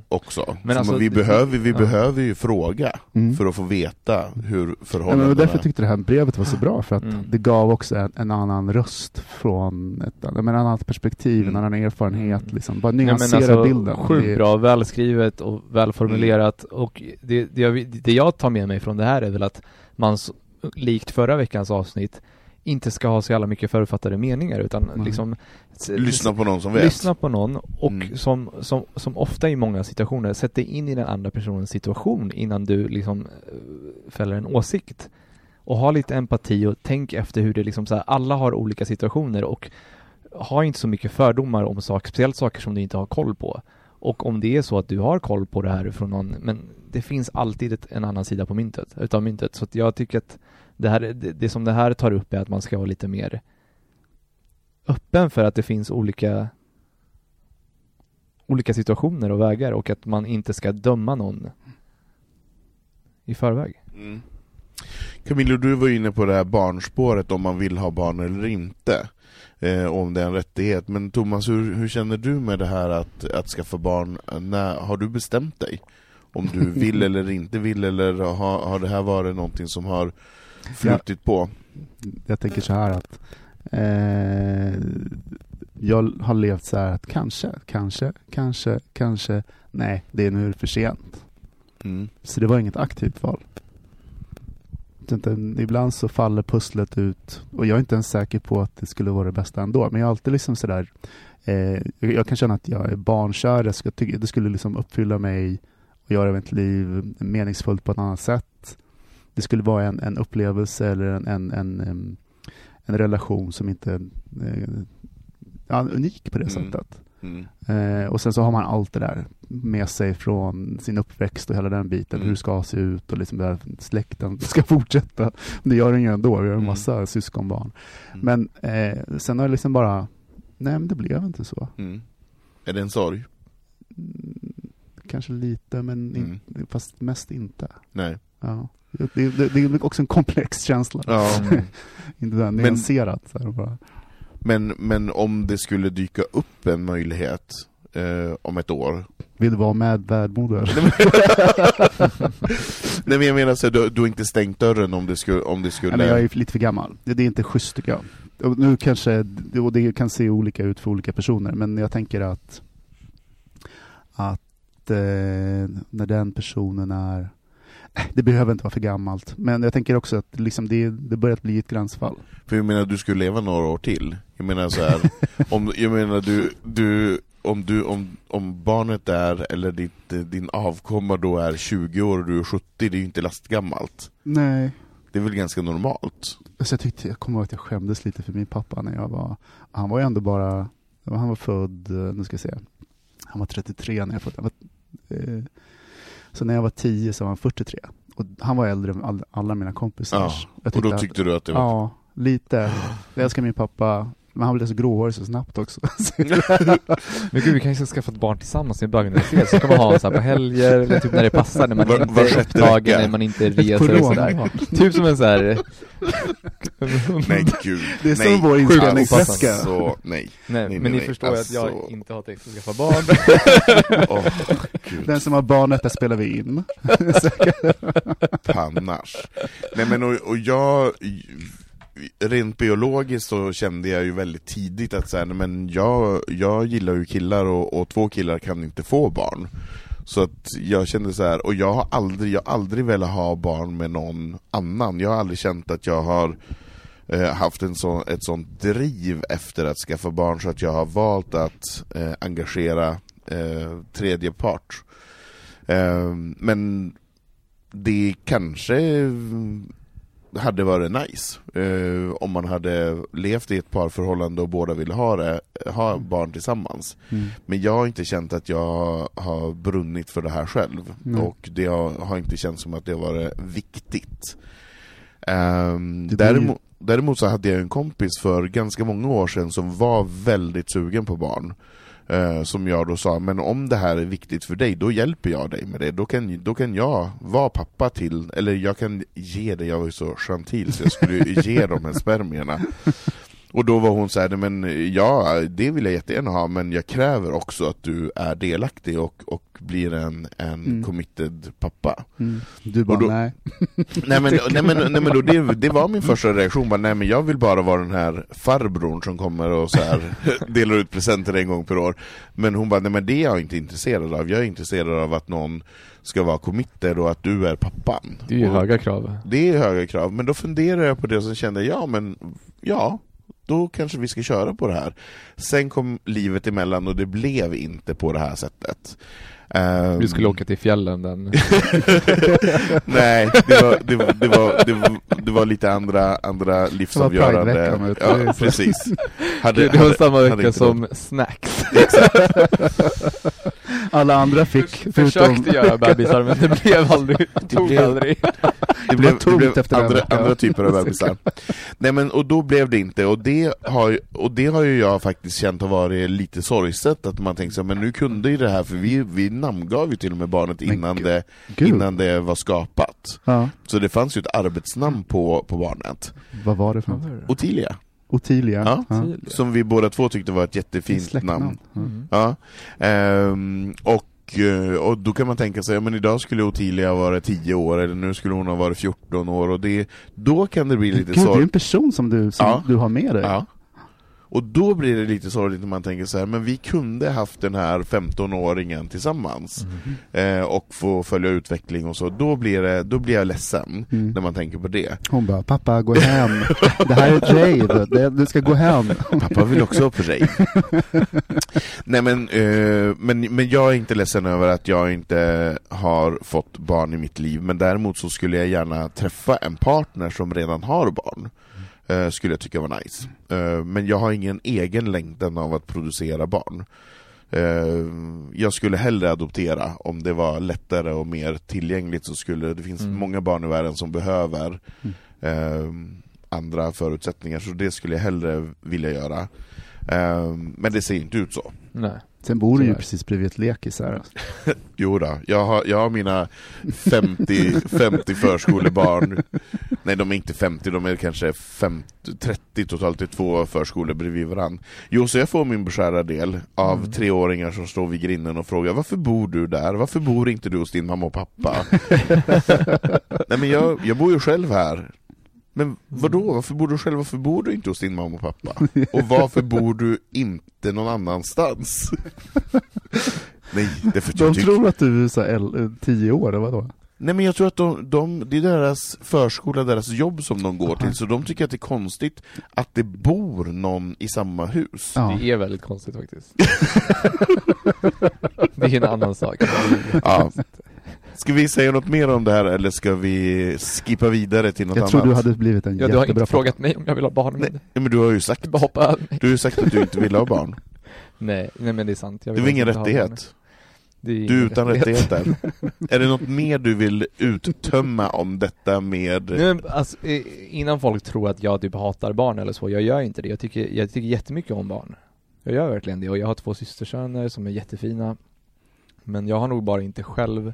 Också. Men Så alltså, vi det- behöver, vi ja. behöver ju fråga Mm. för att få veta hur Ja, men förhållandena... och därför tyckte jag det här brevet var så bra, för att Mm. det gav också en, en annan röst från ett, menar, ett annat perspektiv, en Mm. annan erfarenhet, liksom. bara Ja, men nyansera alltså, bilden. Sjukt Det- bra, välskrivet och välformulerat. Mm. Och det, det, jag, det jag tar med mig från det här är väl att man, likt förra veckans avsnitt, inte ska ha så jävla mycket förutfattade meningar utan Nej. liksom Lyssna på någon som vet. Lyssna på någon och Mm. som, som, som ofta i många situationer, sätt dig in i den andra personens situation innan du liksom eh, fäller en åsikt. Och ha lite empati och tänk efter hur det liksom så här, alla har olika situationer och ha inte så mycket fördomar om saker, speciellt saker som du inte har koll på. Och om det är så att du har koll på det här från någon, men det finns alltid ett, en annan sida på myntet, utav myntet. Så att jag tycker att det, här, det, det som det här tar upp är att man ska vara lite mer öppen för att det finns olika olika situationer och vägar och att man inte ska döma någon i förväg. Mm. Camilo, du var inne på det här barnspåret, om man vill ha barn eller inte. Eh, om det är en rättighet. Men Thomas, hur, hur känner du med det här att, att skaffa barn? När, har du bestämt dig? Om du vill eller inte vill, eller har, har det här varit någonting som har flutit på? jag tänker så här att eh, jag har levt så här att kanske, kanske, kanske, kanske, nej, det är nu för sent. Mm. Så det var inget aktivt val. Utan ibland så faller pusslet ut och jag är inte ens säker på att det skulle vara det bästa ändå. Men jag är alltid liksom sådär, eh, jag jag kan känna att jag är barnkär, jag ska det skulle liksom uppfylla mig och göra mitt liv meningsfullt på ett annat sätt. Det skulle vara en, en upplevelse eller en, en, en, en relation som inte eh, ja, unik på det Mm. sättet. Mm. Eh, och sen så har man allt det där med sig från sin uppväxt och hela den biten, Mm. hur det ska se ut och liksom där släkten ska fortsätta. Det gör den ju ändå, vi har en Mm. massa syskonbarn. Mm. Men eh, sen har det liksom bara, nej men det blev inte så. Mm. Är det en sorg? Mm, kanske lite, men in, fast mest inte. Nej. Ja. Det, det, det är också en komplex känsla. Ja. Inte där nyanserat. Så här bara. Men, men om det skulle dyka upp en möjlighet eh, om ett år Vill du vara med värdmoder? Nej men jag menar så du, du har inte stängt dörren om det skulle... Om det skulle... Nej, men jag är lite för gammal. Det, det är inte schysst tycker jag. Och nu kanske, och det kan se olika ut för olika personer, men jag tänker att att eh, när den personen är det behöver inte vara för gammalt, men jag tänker också att liksom det, det börjar bli ett gränsfall. För jag menar, du skulle leva några år till. Jag menar så här, om, jag menar du, du, om, du om, om barnet är, eller ditt, din avkomma då är 20 år och du är 70, det är ju inte lastgammalt. Nej. Det är väl ganska normalt? Alltså jag, tyckte, jag kommer ihåg att jag skämdes lite för min pappa när jag var, han var ju ändå bara, han var född, eh, nu ska jag se, han var 33 när jag föddes. Så när jag var 10 så var han 43. Och han var äldre än all, alla mina kompisar. Ja, och då att- tyckte du att det var... Ja, lite. Jag älskar min pappa, men han blev så gråhårig så snabbt också. Men gud, vi kanske ska skaffa ett barn tillsammans i böguniversitet, så kan man ha så här på helger, eller typ när det passar, när man Var- inte var är upptagen, när man inte reser och sådär. Typ som en så här... Nej gud. Det är nej. som vår inspelningsväska. Alltså, nej. Nej, Nej, men ni nej. förstår ju att jag Alltså- inte har tänkt att skaffa barn. Åh, gud. Den som har barnet, där spelar vi in. Pannars. Nej men och, och jag, rent biologiskt så kände jag ju väldigt tidigt att så här, nej, men jag, jag gillar ju killar och, och två killar kan inte få barn. Så att jag kände så här, och jag har aldrig, jag har aldrig velat ha barn med någon annan. Jag har aldrig känt att jag har eh, haft en så, ett sånt driv efter att skaffa barn så att jag har valt att eh, engagera eh, tredje part. Eh, men det kanske hade varit nice. Eh, om man hade levt i ett parförhållande och båda ville ha, det, ha barn tillsammans. Mm. Men jag har inte känt att jag har brunnit för det här själv. Nej. Och det har, har inte känts som att det har varit viktigt. Ju- däremot, däremot så hade jag en kompis för ganska många år sedan som var väldigt sugen på barn. Eh, som jag då sa, men om det här är viktigt för dig, då hjälper jag dig med det. Då kan, då kan jag vara pappa till, eller jag kan ge dig, jag var ju så gentil så jag skulle ge de här spermierna. Och då var hon så här, "Nej, men ja, det vill jag jättegärna ha, men jag kräver också att du är delaktig och, och blir en, en Mm. committed pappa. Mm. Du bara, då- nej. Nej men, nej, men, nej, men då, det, det var min första reaktion, bara, nej men jag vill bara vara den här farbrorn som kommer och så här, delar ut presenter en gång per år. Men hon bara, nej men det är jag inte intresserad av, jag är intresserad av att någon ska vara committed och att du är pappan. Det är ju och höga krav. Det är höga krav, men då funderade jag på det och så kände jag, ja men ja, då kanske vi ska köra på det här. Sen kom livet emellan och det blev inte på det här sättet. Ehm, Vi skulle åka till fjällen den... Nej, det var, det, var, det, var, det, var, det var lite andra, andra livsavgörande... Det Ja, precis. Hade, Det, det var hade- samma vecka som snacks. Alla andra fick, förutom... Försökte göra bebisar men det blev aldrig, tog blev- aldrig. det blev, det blev efter andra, andra typer av bebisar. Nej men, och då blev det inte, och det har, ju- och det har ju jag faktiskt känt har varit lite sorgset, att man tänker så men nu kunde ju det här, för vi, vi namngav ju till och med barnet innan, gud. det, Gud. innan det var skapat. Ja, Så det fanns ju ett arbetsnamn på, på barnet. vad var det för något? Ottilia. Ottilia? Ja. Ja. Som vi båda två tyckte var ett jättefint namn. Ja. Mm. Ja, ehm, och, eh, och då kan man tänka sig, ja, men idag skulle Ottilia vara 10 år, eller nu skulle hon ha varit 14 år, och det, då kan det bli lite Gud, det är en person som du, som Ja. du har med dig. Ja. Och då blir det lite sorgligt när man tänker så här, men vi kunde haft den här 15-åringen tillsammans, eh, och få följa utveckling och så, då blir, det, då blir jag ledsen Mm. när man tänker på det. Hon bara, pappa gå hem. det här är Jade, det, du ska gå hem. Pappa vill också för sig. Nej men, eh, men, men jag är inte ledsen över att jag inte har fått barn i mitt liv, men däremot så skulle jag gärna träffa en partner som redan har barn. Eh, skulle jag tycka var nice. Eh, men jag har ingen egen längtan av att producera barn. Eh, jag skulle hellre adoptera om det var lättare och mer tillgängligt så skulle det finns Mm. många barn i världen som behöver eh, andra förutsättningar så det skulle jag hellre vilja göra. Eh, men det ser inte ut så. Nej. Sen bor du ju precis bredvid ett lekis här. Jo då, jag har, jag har mina 50, 50 förskolebarn. Nej, de är inte 50, de är kanske 50, 30 totalt i två förskolor bredvid varandra. Jo, så jag får min beskärda del av Mm. treåringar som står vid grinden och frågar Varför bor du där? Varför bor inte du hos din mamma och pappa? Nej men jag, jag bor ju själv här. Men vadå, varför bor du själv? Varför bor du inte hos din mamma och pappa? Och varför bor du inte någon annanstans? Nej, det för De tror att du är så här, eh, tio år, eller vadå? Nej men jag tror att de, de, det är deras förskola, deras jobb som de går till, så de tycker att det är konstigt att det bor någon i samma hus. Ja. Det är väldigt konstigt faktiskt. det är en annan sak. Ja. Ska vi säga något mer om det här eller ska vi skippa vidare till något Jag annat? tror du hade blivit en Ja, du har jättebra inte frågat mig om jag vill ha barn, Nej, men du har ju sagt, du bara hoppa över mig. du har ju sagt att du inte vill ha barn. Nej, nej men det är sant. Jag Det vill är väl ingen rättighet? Det är Du är utan rättigheter. är det något mer du vill uttömma om detta med... Nej, men alltså, innan folk tror att jag typ hatar barn eller så, jag gör inte det. Jag tycker, jag tycker jättemycket om barn. Jag gör verkligen det och jag har två systersöner som är jättefina. Men jag har nog bara inte själv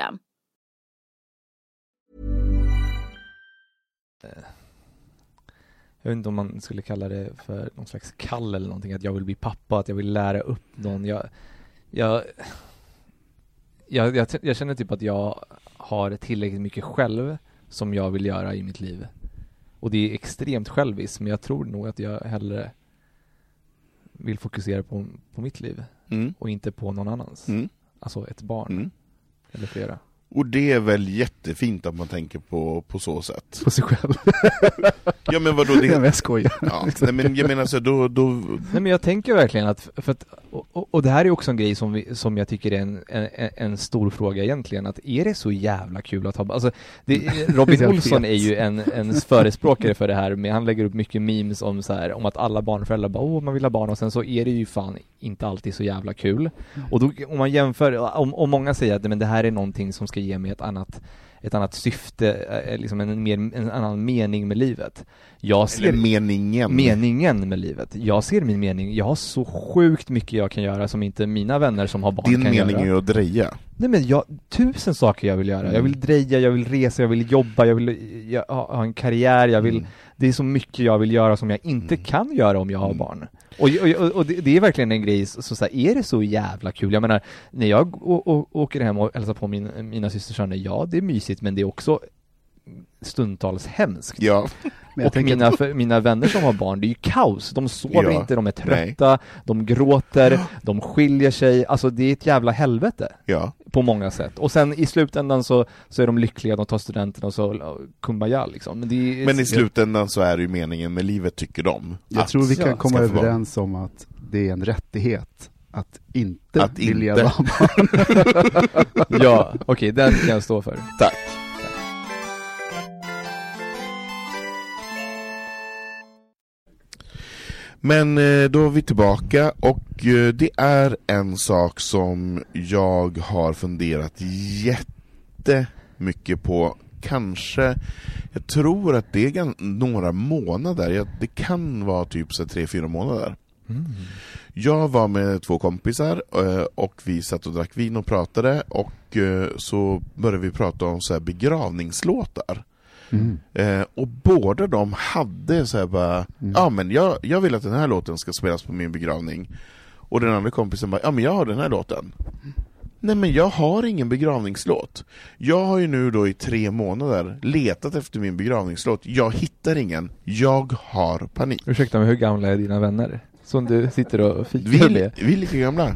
Jag vet inte om man skulle kalla det för någon slags kall eller någonting, att jag vill bli pappa, att jag vill lära upp någon. Jag, jag, jag, jag, jag känner typ att jag har tillräckligt mycket själv som jag vill göra i mitt liv. Och det är extremt själviskt, men jag tror nog att jag hellre vill fokusera på, på mitt liv Mm. och inte på någon annans. Mm. Alltså ett barn, Mm eller flera. Och det är väl jättefint att man tänker på, på så sätt. På sig själv. Ja men vadå, Nej, men det... jag skojar. Ja, nej, men jag menar så då, då... Nej men jag tänker verkligen att, för att och, och, det här är också en grej som, vi, som jag tycker är en, en, en stor fråga egentligen, att är det så jävla kul att ha? Alltså, det, Robin Olsson är ju en, en förespråkare för det här, med, han lägger upp mycket memes om så här, om att alla barnföräldrar bara åh man vill ha barn och sen så är det ju fan inte alltid så jävla kul. Och då, om man jämför, om, om många säger att men det här är någonting som ska ge mig ett annat ett annat syfte, eh, liksom en, mer, en annan mening med livet. Jag ser Eller meningen. meningen med livet. Jag ser min mening, jag har så sjukt mycket jag kan göra som inte mina vänner som har barn Din kan mening göra. är ju att dreja. Nej men jag, tusen saker jag vill göra. Jag Mm. vill dreja, jag vill resa, jag vill jobba, jag vill jag, ha, ha en karriär, jag vill, Mm. det är så mycket jag vill göra som jag inte Mm. kan göra om jag har Mm. barn. Och, och, och det, det är verkligen en grej, så, så här, är det så jävla kul? Jag menar, när jag å, å, åker hem och hälsar på min, mina systersöner, ja det är mysigt men det är också stundtals hemskt. Ja. Men jag och mina, att- för, mina vänner som har barn, det är ju kaos. De sover Ja, inte, de är trötta, de gråter, de skiljer sig. Alltså det är ett jävla helvete Ja. på många sätt. Och sen i slutändan så, så är de lyckliga, de tar studenten och så kumbaya liksom. Men, det är, Men i slutändan så är det ju meningen med livet, tycker de. Jag Att tror vi kan ja, komma överens om att det är en rättighet att inte Att vilja inte. ha barn. Ja, okej, den kan jag stå för. Tack. Men eh, då är vi tillbaka och eh, det är en sak som jag har funderat jättemycket på. Kanske, jag tror att det är några månader, det kan vara typ så tre, fyra månader. Jag var med två kompisar eh, och vi satt och drack vin och pratade och så började vi prata om så här begravningslåtar. Mm. Eh, och båda de hade så här bara, Mm. ja men jag, jag vill att den här låten ska spelas på min begravning. Och den andra kompisen bara, ja men jag har den här låten. Nej men jag har ingen begravningslåt. Jag har ju nu då i tre månader letat efter min begravningslåt, jag hittar ingen, jag har panik. Ursäkta mig, hur gamla är dina vänner? Som du sitter och fikar Vi, med? vi är lika gamla.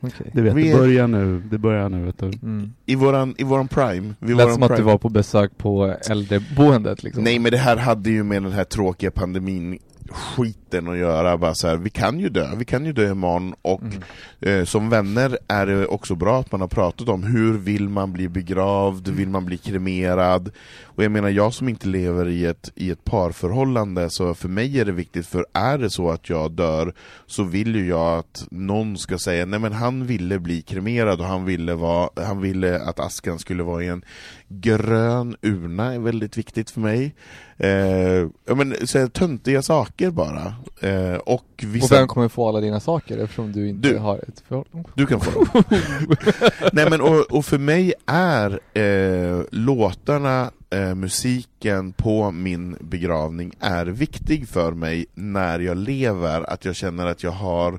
Okej. Du vet, Vi det börjar nu. Det börjar nu, vet du. Mm. I våran, i våran prime. Vid Lät våran som att du prime. var på besök på äldreboendet liksom. Nej men det här hade ju med den här tråkiga pandemin skiten att göra, bara så här, vi kan ju dö, vi kan ju dö imorgon och Mm. eh, som vänner är det också bra att man har pratat om hur vill man bli begravd, vill man bli kremerad? Och jag menar, jag som inte lever i ett, i ett parförhållande, så för mig är det viktigt, för är det så att jag dör, så vill ju jag att någon ska säga, nej men han ville bli kremerad och han ville, vara, han ville att askan skulle vara i en grön urna, är väldigt viktigt för mig. Eh, ja, men, så här, töntiga saker saker bara. Eh, och vissa... Och vem kommer få alla dina saker eftersom du inte Du. har ett förhållande? Du kan få dem. Nej men och, och för mig är eh, låtarna, eh, musiken på min begravning är viktig för mig när jag lever, att jag känner att jag har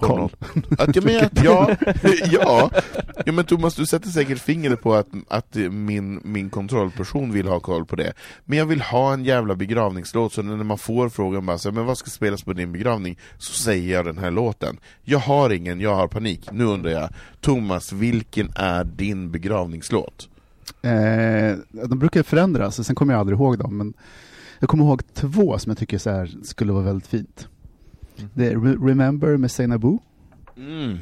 på Koll. något- Att, jag menar, att, ja, ja, ja, men Thomas du sätter säkert fingret på att, att min, min kontrollperson vill ha koll på det. Men jag vill ha en jävla begravningslåt, så när man får frågan bara så, men vad ska spelas på din begravning? Så säger jag den här låten. Jag har ingen, jag har panik. Nu undrar jag, Thomas, vilken är din begravningslåt? Eh, de brukar förändras, sen kommer jag aldrig ihåg dem. Men jag kommer ihåg två som jag tycker så här skulle vara väldigt fint. Mm. Det är Re- Remember med Seinabo. Mm.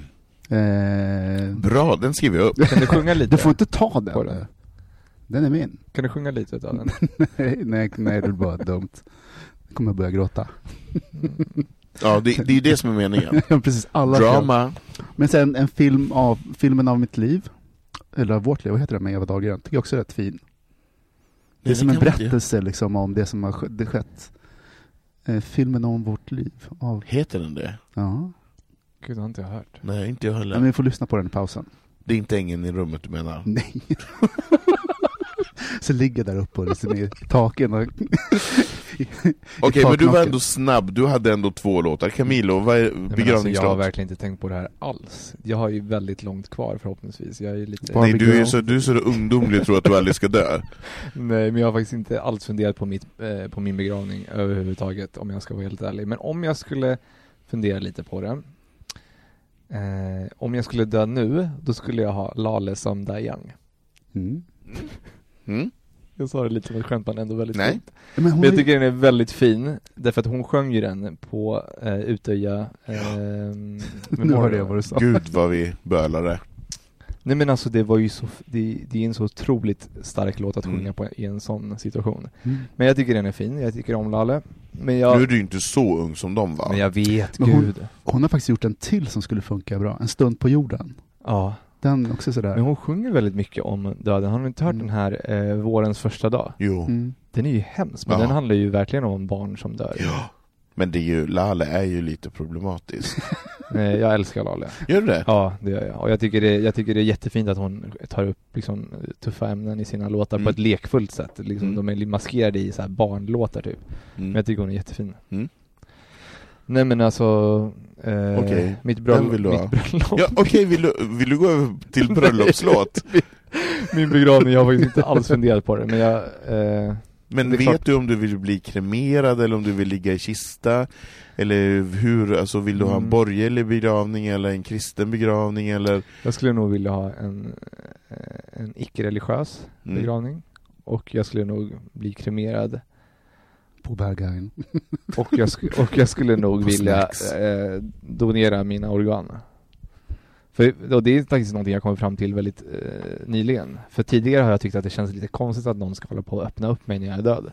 Eh, Bra, den skriver jag upp. Kan du sjunga lite? du får inte ta den. den. Den är min. Kan du sjunga lite utav den? nej, nej, nej, det är bara dumt. Nu kommer jag börja gråta. Ja, det, det är ju det som är meningen. Precis, alla Drama. Men sen en film av, filmen av mitt liv, eller av vårt liv, vad heter den med Eva Dahlgren? Tycker jag också är rätt fin. Det är Nej, som en kan berättelse liksom om det som har skett. Eh, filmen om vårt liv. Av, Heter den det? ja. Gud, det har inte jag hört. Nej, inte jag ja, heller. men vi får lyssna på den i pausen. Det är inte ängen i rummet du menar? Nej. Så ligger där uppe och liksom i taken och... Okej, men du var ändå snabb, du hade ändå två låtar. Camilo, vad är men alltså, jag begravningslåt? har verkligen inte tänkt på det här alls. Jag har ju väldigt långt kvar förhoppningsvis. Jag är lite... Nej, du är så, du är så ungdomlig och tror att du aldrig ska dö. Nej, men jag har faktiskt inte alls funderat på, mitt, eh, på min begravning överhuvudtaget, om jag ska vara helt ärlig. Men om jag skulle fundera lite på det. Eh, om jag skulle dö nu, då skulle jag ha Lale som Die Young. Mm. Mm? Jag sa det lite som ett skämt, men ändå väldigt Nej. fint. Men Men jag är- tycker den är väldigt fin, därför att hon sjöng ju den på eh, Utöja eh, Nu hörde jag vad du sa. Gud vad vi bölade. Nej men alltså det var ju så, det, det är en så otroligt stark låt att sjunga Mm. på i en sån situation. Mm. Men jag tycker den är fin, jag tycker om Lale. Men jag, Nu är du ju inte så ung som de var. men jag vet, Men hon- gud. Hon har faktiskt gjort en till som skulle funka bra. En stund på jorden. Ja. Den också sådär. Men hon sjunger väldigt mycket om döden. Har du inte hört Mm. den här eh, Vårens första dag? Jo. Mm. Den är ju hemsk, men Ja. den handlar ju verkligen om barn som dör. Ja. Men det är ju, Lale är ju lite problematisk. Jag älskar Lale. Gör du det? Ja, det gör jag. Och jag tycker det, jag tycker det är jättefint att hon tar upp liksom, tuffa ämnen i sina låtar Mm. på ett lekfullt sätt. Liksom, Mm. De är maskerade i så här barnlåtar typ. Men Mm. jag tycker hon är jättefin. Mm. Nej men alltså, eh, Okej, mitt, den bröllop, vill du ha. mitt Ja, Okej, vill, du, vill du gå över till bröllopslåt? min begravning, jag har faktiskt inte alls funderat på det men jag, eh, Men vet klart. du om du vill bli kremerad eller om du vill ligga i kista? Eller hur, alltså vill du ha en Mm. borgerlig begravning eller en kristen begravning eller? jag skulle nog vilja ha en, eh, en icke-religiös Mm. begravning. Och jag skulle nog bli kremerad. På Berghain. Och jag, och jag skulle nog vilja eh, donera mina organ. För, och det är faktiskt någonting jag kommit fram till väldigt eh, nyligen. För tidigare har jag tyckt att det känns lite konstigt att någon ska hålla på och öppna upp mig när jag är död.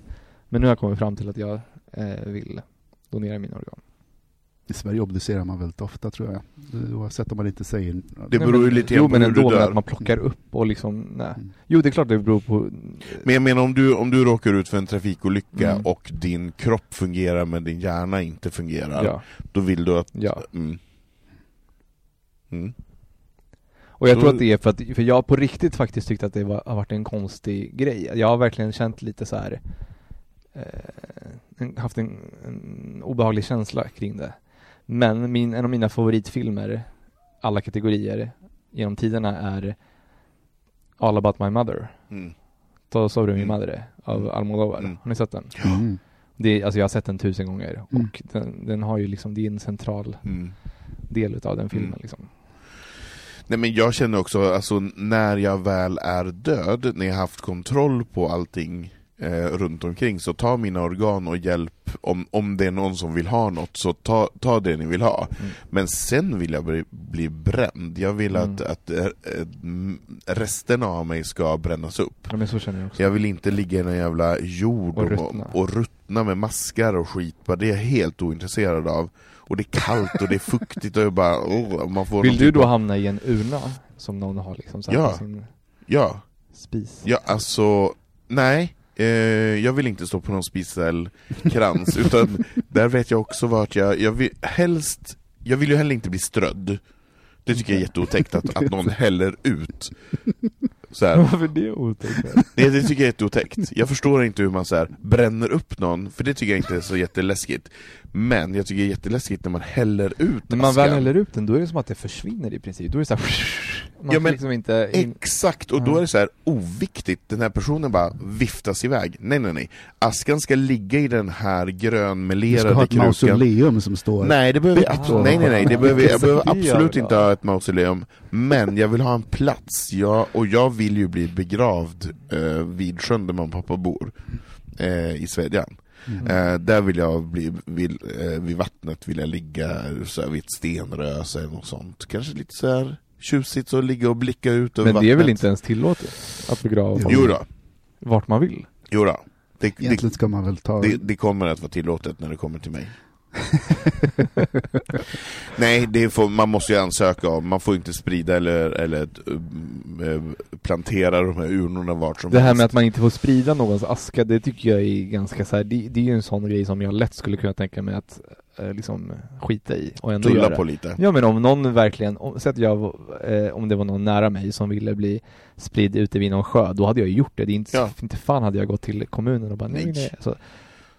Men nu har jag kommit fram till att jag eh, vill donera mina organ. I Sverige obducerar man väldigt ofta tror jag. Oavsett om man inte säger... Det beror ju lite Jo på men hur du ändå, dör. att man plockar upp och liksom, nej. Mm. Jo det är klart det beror på... Men jag menar om du, om du råkar ut för en trafikolycka Mm. och din kropp fungerar men din hjärna inte fungerar, Ja, då vill du att... ja. Mm. Mm. Och jag Så- tror att det är för att, för jag på riktigt faktiskt tyckte att det var, har varit en konstig grej. Jag har verkligen känt lite så här eh, haft en, en obehaglig känsla kring det. Men min, en av mina favoritfilmer, alla kategorier, genom tiderna är All about my mother. Mm. Ta sobre min Mm. madre av Mm. Almodovar. Mm. Har ni sett den? Mm. Det är, alltså jag har sett den tusen gånger Mm. och den, den har ju liksom, det är en central Mm. del utav den filmen Mm. liksom. Nej men jag känner också, alltså när jag väl är död, när jag haft kontroll på allting eh, runt omkring, så ta mina organ och hjälp, om, om det är någon som vill ha något, så ta, ta det ni vill ha. Mm. Men sen vill jag bli, bli bränd, jag vill Mm. att, att eh, eh, m- resten av mig ska brännas upp. Ja jag. Jag vill inte ligga i någon jävla jord Och och, ruttna. och, ruttna med maskar och skit, det är jag helt ointresserad av. Och det är kallt och det är fuktigt och jag bara, oh, man får Vill du då hamna i en urna som någon har liksom här Ja. på sin Ja, spis? Ja, alltså, nej. Eh, jag vill inte stå på någon spiselkrans, utan där vet jag också vart jag, jag vill helst, jag vill ju heller inte bli strödd. Det tycker jag är jätteotäckt att, att någon häller ut. Så här. Varför det otäckt? Det, det tycker jag är jätteotäckt. Jag förstår inte hur man så här, bränner upp någon, för det tycker jag inte är så jätteläskigt. Men jag tycker det är jätteläskigt när man häller ut När man väl askan. häller ut den, då är det som att det försvinner i princip. Då är det så här, man Ja, men liksom inte in... Exakt, och då är det så här oviktigt, den här personen bara viftas iväg. Nej nej nej, askan ska ligga i den här Du ska grönmelerade ha ett krukan. mausoleum som står... Nej, det behöver, på- nej, nej, nej, det behöver, jag behöver absolut inte ha ett mausoleum, men jag vill ha en plats, jag, och jag vill ju bli begravd eh, vid sjön där mamma och pappa bor, eh, i Svedjan. Mm. Eh, där vill jag bli, vill, eh, vid vattnet vill jag ligga så här, vid ett stenrös eller något sånt. Kanske lite så här tjusigt så ligga och blicka ut över Men vattnet. det är väl inte ens tillåtet? Att begrava folk Jo då, vart man vill? jo då. Det, det, Egentligen ska man väl ta... det, det kommer att vara tillåtet när det kommer till mig. Nej, det får, man måste ju ansöka om, man får inte sprida eller, eller äh, plantera de här urnorna vart som Det här helst. med att man inte får sprida någons aska, det tycker jag är ganska så här, det, det är ju en sån grej som jag lätt skulle kunna tänka mig att eh, liksom skita i och ändå Tulla göra. på lite. Ja men om någon verkligen, om, säg att jag, eh, om det var någon nära mig som ville bli spridd ute vid någon sjö, då hade jag gjort det. det är inte, Ja. inte fan hade jag gått till kommunen och bara nej, Nej. nej. Så,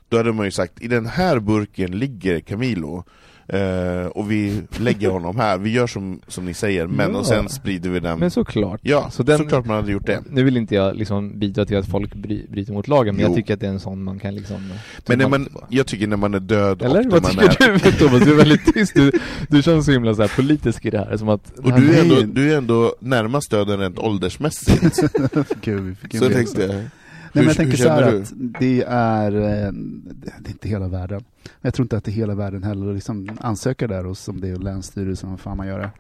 Då hade man ju sagt, i den här burken ligger Camilo eh, och vi lägger honom här, vi gör som, som ni säger, men Ja. och sen sprider vi den. men såklart. ja, så den- såklart man hade gjort det. Nu vill inte jag liksom bidra till att folk bry, bryter mot lagen, men Jo. jag tycker att det är en sån man kan liksom Men när man, på. jag tycker när man är död Eller vad man tycker är... du Thomas? Du är väldigt tyst, du, du känns så himla så här politisk i det här, som att Och du är, ändå, du är ändå närmast döden rent åldersmässigt. Gud, vi fick en så jag tänkte, Nej, hur, men jag tänker hur så här du? att det är, eh, det är inte hela världen. Jag tror inte att det är hela världen heller att liksom ansöka där hos om det är Länsstyrelsen, vad fan man gör det.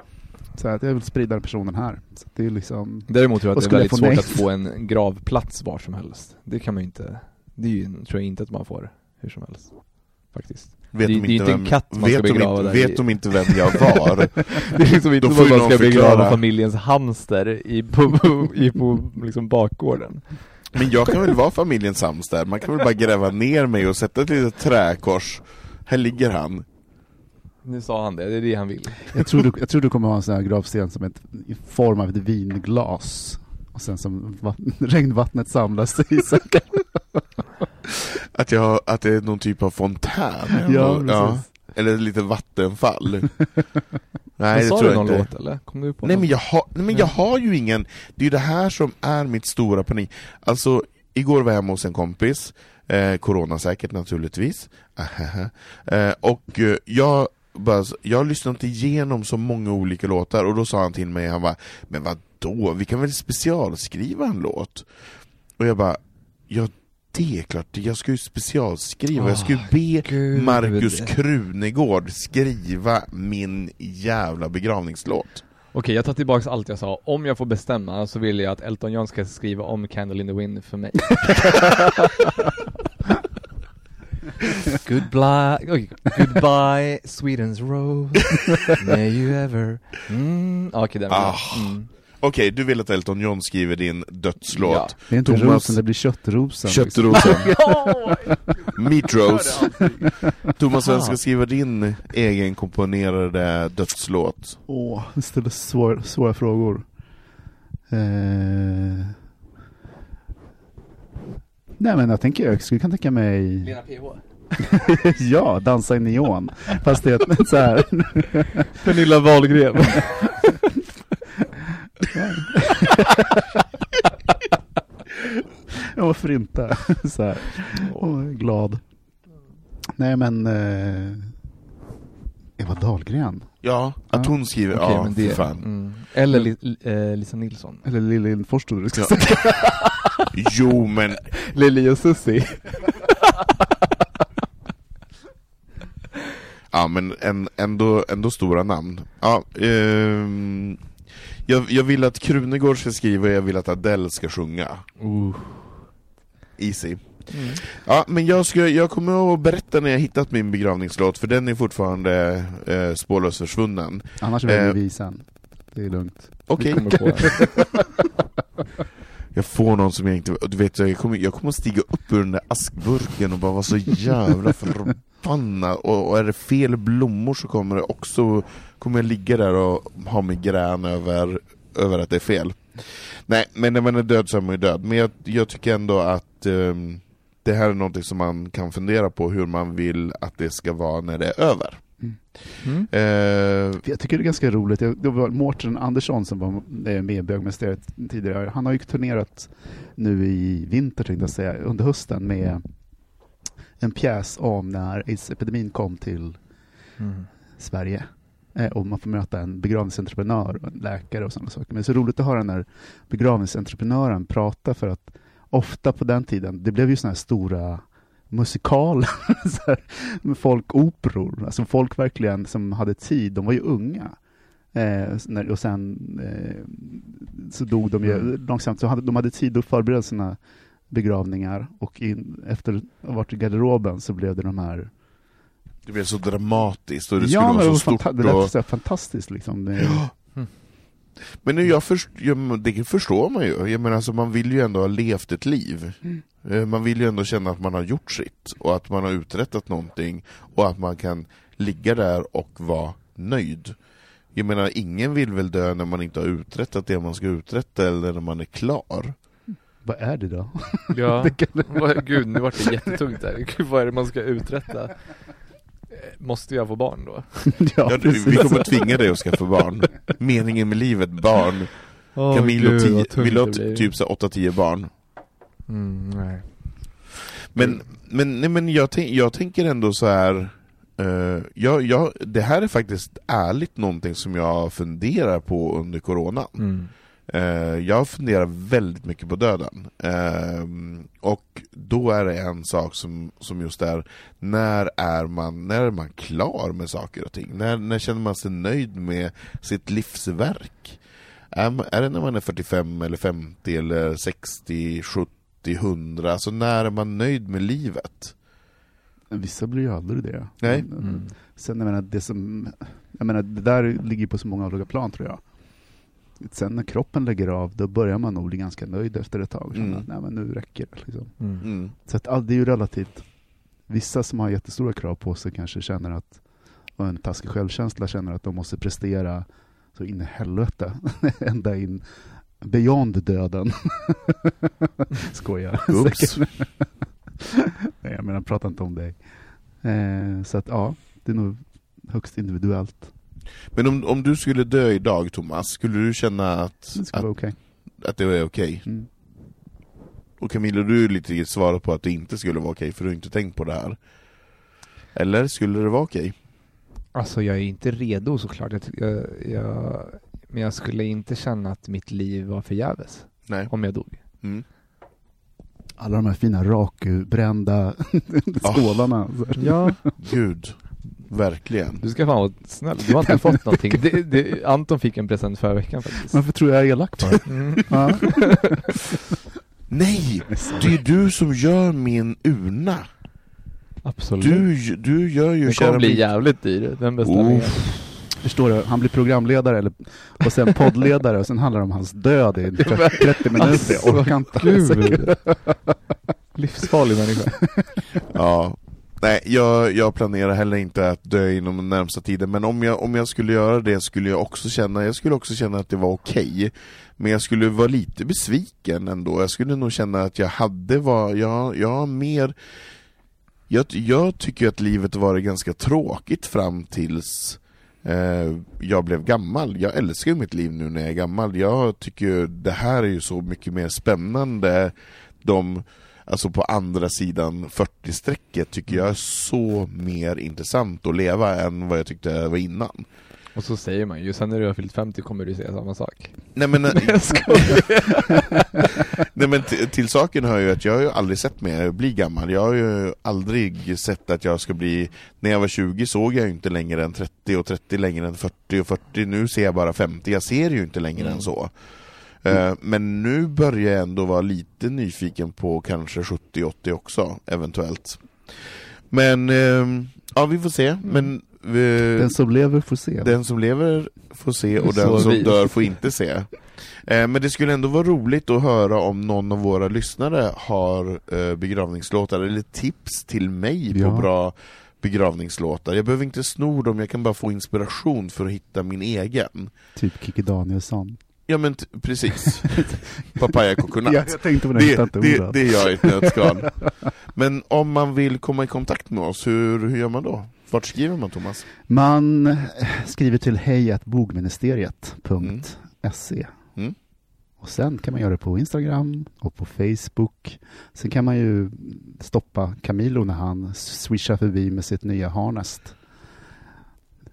Så att jag vill sprida den personen här. Så det är liksom, Däremot tror jag att det är väldigt svårt nej? att få en gravplats var som helst. Det kan man ju inte, det är ju, tror jag inte att man får hur som helst. Faktiskt. Vet det- de det är inte inte en vem, katt man ska vet de begrava inte, där vet i- de inte vem jag var? Det är liksom inte som att man ska begrava familjens hamster i på, i på liksom bakgården. Men jag kan väl vara familjens hamster, man kan väl bara gräva ner mig och sätta ett litet träkors. Här ligger han. Nu sa han det, det är det han vill. jag, tror du, jag tror du kommer ha en sån här gravsten som ett, i form av ett vinglas. Och sen som vatten, regnvattnet samlas i säcken. Att, jag, att det är någon typ av fontän. Ja, precis. Eller ett litet vattenfall. Nej, det sa tror du jag någon inte. låt eller? Kom du på Nej någon? men, jag har, nej men jag har ju ingen, det är ju det här som är mitt stora panik. Alltså, igår var jag hemma hos en kompis, eh, corona säkert naturligtvis, eh, och eh, jag bara, jag har lyssnat igenom så många olika låtar, och då sa han till mig, han bara, men vad då? vi kan väl specialskriva en låt? Och jag bara, ja det är klart, jag ska ju specialskriva, jag ska ju be Gud. Markus Krunegård skriva min jävla begravningslåt. Okej, jag tar tillbaks allt jag sa. Om jag får bestämma så vill jag att Elton John ska skriva om Candle in the Wind för mig. Goodbye, oj, goodbye Sweden's rose May you ever mm. Okej, den vill jag. Ah. mm. Okej, du vill att Elton John skriver din dödslåt. Ja. Det är inte Thomas- rosen, det blir köttrosen. Köttrosen. Meat Rose. Thomas, vem ska skriva din egenkomponerade dödslåt? Åh, det ställer svår, svåra frågor. Eh... Nej men jag tänker, jag skulle kan tänka mig, Lena PH ja, dansa i neon. Fast det är så här. Pernilla Wahlgren Ja, varför inte? Så här. Är glad. Nej men, eh... Eva Dahlgren. Ja, att Ja. hon skriver, Okej, ja, men för det, fan. mm. Eller li, eh, Lisa Nilsson Eller Lili Forstad du ska Ja. säga. Jo, men Lili och Susie Ja men en, ändå, ändå stora namn. Ja, ehm, jag, jag vill att Krunegård ska skriva och jag vill att Adele ska sjunga. uh. Easy. mm. Ja, men jag, ska, jag kommer att berätta när jag hittat min begravningslåt, för den är fortfarande eh, spårlöst försvunnen. Annars väljer Eh. vi sen. Det är lugnt. Okej, på jag får någon som jag inte... Du vet, jag kommer, jag kommer stiga upp ur den där askburken och bara vara så jävla förbannad. Och, och är det fel blommor så kommer det också... Kommer jag ligga där och ha migrän över, över att det är fel. Nej, men när man är död så är man ju död. Men jag, jag tycker ändå att um, det här är någonting som man kan fundera på hur man vill att det ska vara när det är över. Mm. Eh, Jag tycker det är ganska roligt. Jag- Det var Mårten Andersson som var eh, med i Bögmästeriet tidigare. Han har ju turnerat nu i vinter, tänkte jag säga, under hösten med en pjäs om när aids-epidemin kom till Mm. Sverige. Eh, Och man får möta en begravningsentreprenör och en läkare och sådana saker. Men det är så roligt att höra när begravningsentreprenören pratar för att ofta på den tiden, det blev ju sådana här stora här, med folkoperor. Alltså folk verkligen som hade tid, de var ju unga. Eh, och sen eh, så dog de ju Mm. långsamt, så hade, de hade tid att förbereda sina begravningar och in, efter att ha varit i garderoben så blev det de här det blev så dramatiskt och det ja, skulle vara så stort. fanta- det lät och... så fantastiskt liksom. Det, Men nu, jag först, det förstår man ju. Jag menar, alltså, man vill ju ändå ha levt ett liv. Eh, Man vill ju ändå känna att man har gjort sitt, och att man har uträttat någonting, och att man kan ligga där och vara nöjd. Jag menar, ingen vill väl dö när man inte har uträttat det man ska uträtta, eller när man är klar. vad är det då? Ja, Det kan- Vad- gud nu vart det jättetungt där. Gud vad är det man ska uträtta? Måste jag få barn då? ja, Ja, du, vi kommer tvinga dig att skaffa barn. Meningen med livet, barn. Åh, Camilo gud, tio, vill ha typ så 8-10 barn. Mm, nej. Men, men, nej, men jag, tänk, jag tänker ändå så här. eh, jag, jag, det här är faktiskt ärligt någonting som jag funderar på under coronan. Mm. Eh, jag funderar väldigt mycket på döden. Eh, och då är det en sak som, som just är, när är, man, när är man klar med saker och ting? När, när känner man sig nöjd med sitt livsverk? Är, är det när man är 45 eller 50 eller 60, 70, 100? Alltså när är man nöjd med livet? Vissa blir ju aldrig det. Nej. Mm. Sen jag menar, det som, jag menar, det där ligger på så många olika plan tror jag. Sen när kroppen lägger av, då börjar man nog bli ganska nöjd efter ett tag. Mm. att nej, men nu räcker det. Liksom. Mm. Mm. Så att, all- det är ju relativt. Vissa som har jättestora krav på sig kanske känner att, och en taskig självkänsla känner att de måste prestera så in i helvete. Ända in beyond döden. Skojar. Oops. Nej, jag menar, prata inte om dig. Eh, så att ja, det är nog högst individuellt. Men om, om du skulle dö idag Thomas, skulle du känna att, Det att, vara okej. att det är okej? Mm. Och Camilla, du är lite svarat på att det inte skulle vara okej, för du har inte tänkt på det här. Eller skulle det vara okej? Alltså jag är inte redo såklart. Jag, jag, jag, men jag skulle inte känna att mitt liv var förgäves Nej. om jag dog. Mm. Alla de här fina rakbrända skålarna. Så här. Ja, Gud, verkligen. du ska fan vara snäll. Du har inte fått någonting. Det, det, Anton fick en present förra veckan faktiskt. Varför tror jag är elak bara? Mm. Ja. Nej! Det är du som gör min urna. Absolut. Du, du gör ju Den kommer bli jävligt dyr, den beställningen. Förstår du? Han blir programledare eller, och sen poddledare och sen handlar det om hans död i 30, 30 minuter. Jag orkar inte. Livsfarlig människa. Ja. Nej, jag, jag planerar heller inte att dö inom den närmsta tiden, men om jag, om jag skulle göra det skulle jag också känna, jag skulle också känna att det var okej. Men jag skulle vara lite besviken ändå, jag skulle nog känna att jag hade var, jag, jag har mer jag, jag tycker att livet har varit ganska tråkigt fram tills eh, jag blev gammal. Jag älskar ju mitt liv nu när jag är gammal. Jag tycker det här är ju så mycket mer spännande. De, alltså på andra sidan 40-strecket tycker jag är så mer intressant att leva än vad jag tyckte var innan. Och så säger man ju, sen när du har fyllt 50 kommer du säga samma sak. Nej men, skojar. nej, men till saken hör ju att jag har ju aldrig sett mig bli gammal. Jag har ju aldrig sett att jag ska bli... När jag var 20 såg jag ju inte längre än 30 och 30 längre än 40 och 40. Nu ser jag bara 50. Jag ser ju inte längre Mm. än så. Eh, Men nu börjar jag ändå vara lite nyfiken på kanske 70-80 också, eventuellt. Men, ehm, ja vi får se. Men eh, Den som lever får se. den som lever får se och Så den som vis. dör får inte se. Eh, men det skulle ändå vara roligt att höra om någon av våra lyssnare har eh, begravningslåtar eller tips till mig Ja. på bra begravningslåtar. Jag behöver inte sno dem, jag kan bara få inspiration för att hitta min egen. Typ Kikki Danielsson. Ja men precis. Papaya coconut. Ja, jag tänkte på det, det, det, det är jag i ett nötskal. Men om man vill komma i kontakt med oss, hur, hur gör man då? Vart skriver man Thomas? Man eh, skriver till hejatbogministeriet.se Mm. Och sen kan man göra det på Instagram och på Facebook. Sen kan man ju stoppa Camilo när han swishar förbi med sitt nya harnest.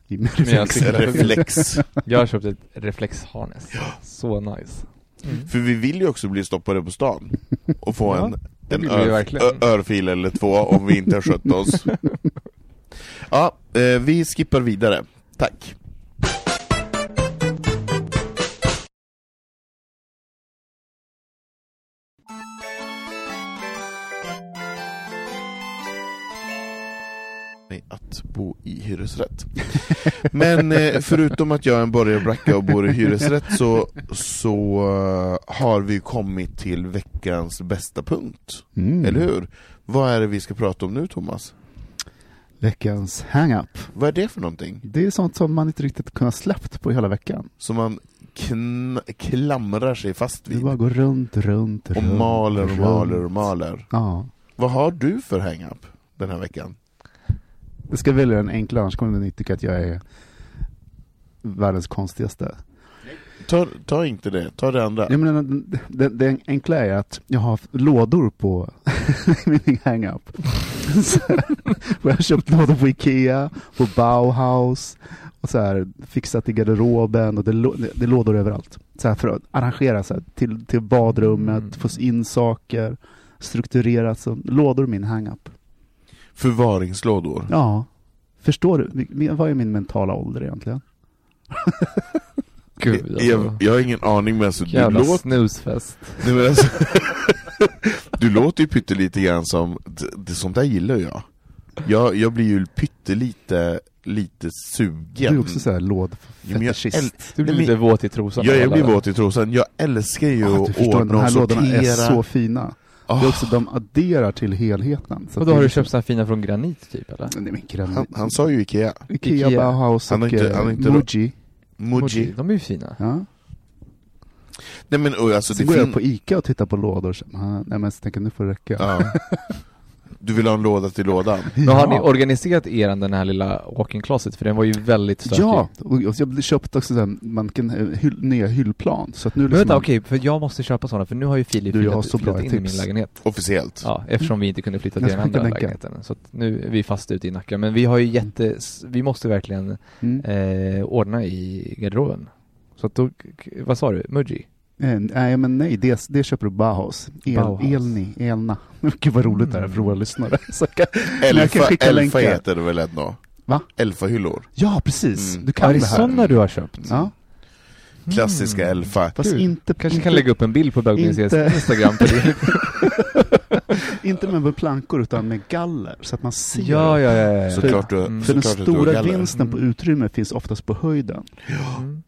Med Men jag reflex. tycker- Reflex. Jag har köpt ett reflexharness. Så nice. Mm. För vi vill ju också bli stoppade på stan och få Ja, en, det en vill vi ör, verkligen. ö, örfil eller två om vi inte har skött oss. Ja, eh, vi skippar vidare. Tack. Nej, Att bo i hyresrätt. Men eh, förutom att jag är en borgarbracka och bor i hyresrätt så, så eh, har vi kommit till veckans bästa punkt. Mm. Eller hur? Vad är det vi ska prata om nu Thomas? Veckans hang-up. Vad är det för någonting? Det är sånt som man inte riktigt kunnat släppt på hela veckan. Som man klamrar sig fast Det vid bara går runt, runt, och runt. maler och maler och maler. Ja. Vad har du för hang-up den här veckan? Det ska välja den enkla, annars kommer ni tycka att jag är världens konstigaste. Ta, ta inte det, ta det andra. Ja, men den, den, den enkla är att jag har lådor på min hang-up. Jag har köpt lådor på Ikea, på Bauhaus och så här, fixat i garderoben och det, det är lådor överallt. Så här, för att arrangera så här, till, till badrummet, Mm. få in saker, strukturerat. Så, lådor min hang-up. Förvaringslådor. Ja, förstår du? Vad är min mentala ålder egentligen? Gud alltså. jag, jag har ingen aning men alltså, du, Jävla låter, snusfest. nej, men alltså, du låter ju pyttelite grann som, det, det, sånt där gillar jag. jag. Jag blir ju pyttelite lite sugen. Du är också så här Ja, men jag lådfetischist. äl- Du blir lite våt i trosan. Ja, jag blir våt i trosan. Jag älskar ju Ja, du att ordna de här och lådorna är sortera. så fina. Det Ah, är också, de adderar till helheten. Så Och då det har du liksom- köpt så här fina från granit typ eller? Nej men granit. han, han sa ju Ikea. Ikea, Ikea. Bauhaus och eh, han har inte- Muji. Muji. De är ju fina. Ja. Nej men och alltså Så det går jag på Ica och tittar på lådor. Så, ah, nej men så tänker nu får det räcka. Ja. Du vill ha en låda till lådan? Men har ni organiserat er den här lilla walk-in closet? För den var ju väldigt stökig. Ja, och jag köpte också så här, man kan, eh, hyll, nya hyllplan. Så att nu Men liksom, vänta, okej, för jag måste köpa sådana, för nu har ju Filip Du, flyttat, så flyttat in i min lägenhet. Officiellt? Ja, eftersom vi inte kunde flytta till den andra lägenheten. Så att nu är vi fast ute i Nacka. Men vi har ju jätte, vi måste verkligen Mm. eh, ordna i garderoben. Så att då, vad sa du? Muji? Eh, nej men nej, det, det köper du Bauhaus. El, Bauhaus. Elni, Elna. Gud vad roligt det här är för våra lyssnare. Kan, jag kan Elfa, Elfa länkar. heter det väl ändå? Va? Elfa-hyllor. Ja precis, Mm. du kan är det det här. sådana du har köpt? Ja, Klassiska Mm. Elfa. fast Kul. inte, Kanske inte, kan lägga upp en bild på bögministeriets Inte- Instagram på det. inte med plankor utan med galler så att man ser. ja, ja, ja, ja. Såklart du, Mm. För den stora vinsten på utrymme finns oftast på höjden. Mm.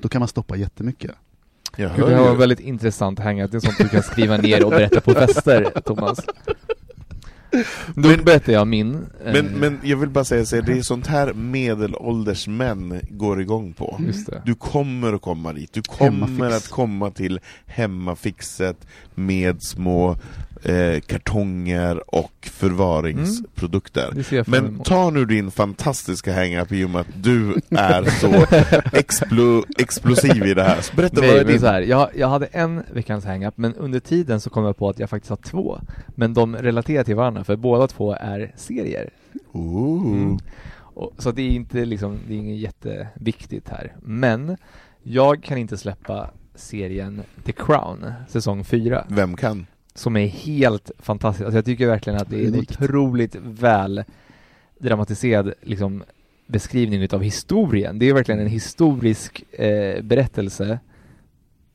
Då kan man stoppa jättemycket. Jag Gud, det här var väldigt intressant hangout. Det är sånt du kan skriva ner och berätta på fester, Thomas. Då Men- berättar jag min. eh, Men, men jag vill bara säga så här, det är sånt här medelålders män går igång på. Just det. Du kommer att komma dit, du kommer Hemmafix. att komma till hemmafixet med små eh, kartonger och förvaringsprodukter. Fram Men ta nu din fantastiska hang-up i och med att du är så explo, explosiv i det här. Så berätta vad Nej, är men din... så här, jag, jag hade en veckans hang-up, men under tiden så kom jag på att jag faktiskt har två. Men de relaterar till varandra, för båda två är serier. Ooh. Mm. Och, så det är inte liksom, det är inget jätteviktigt här. Men jag kan inte släppa serien The Crown, säsong 4, Vem kan? Som är helt fantastisk. Alltså jag tycker verkligen att det är en otroligt väl dramatiserad liksom, beskrivning utav historien. Det är verkligen en historisk eh, berättelse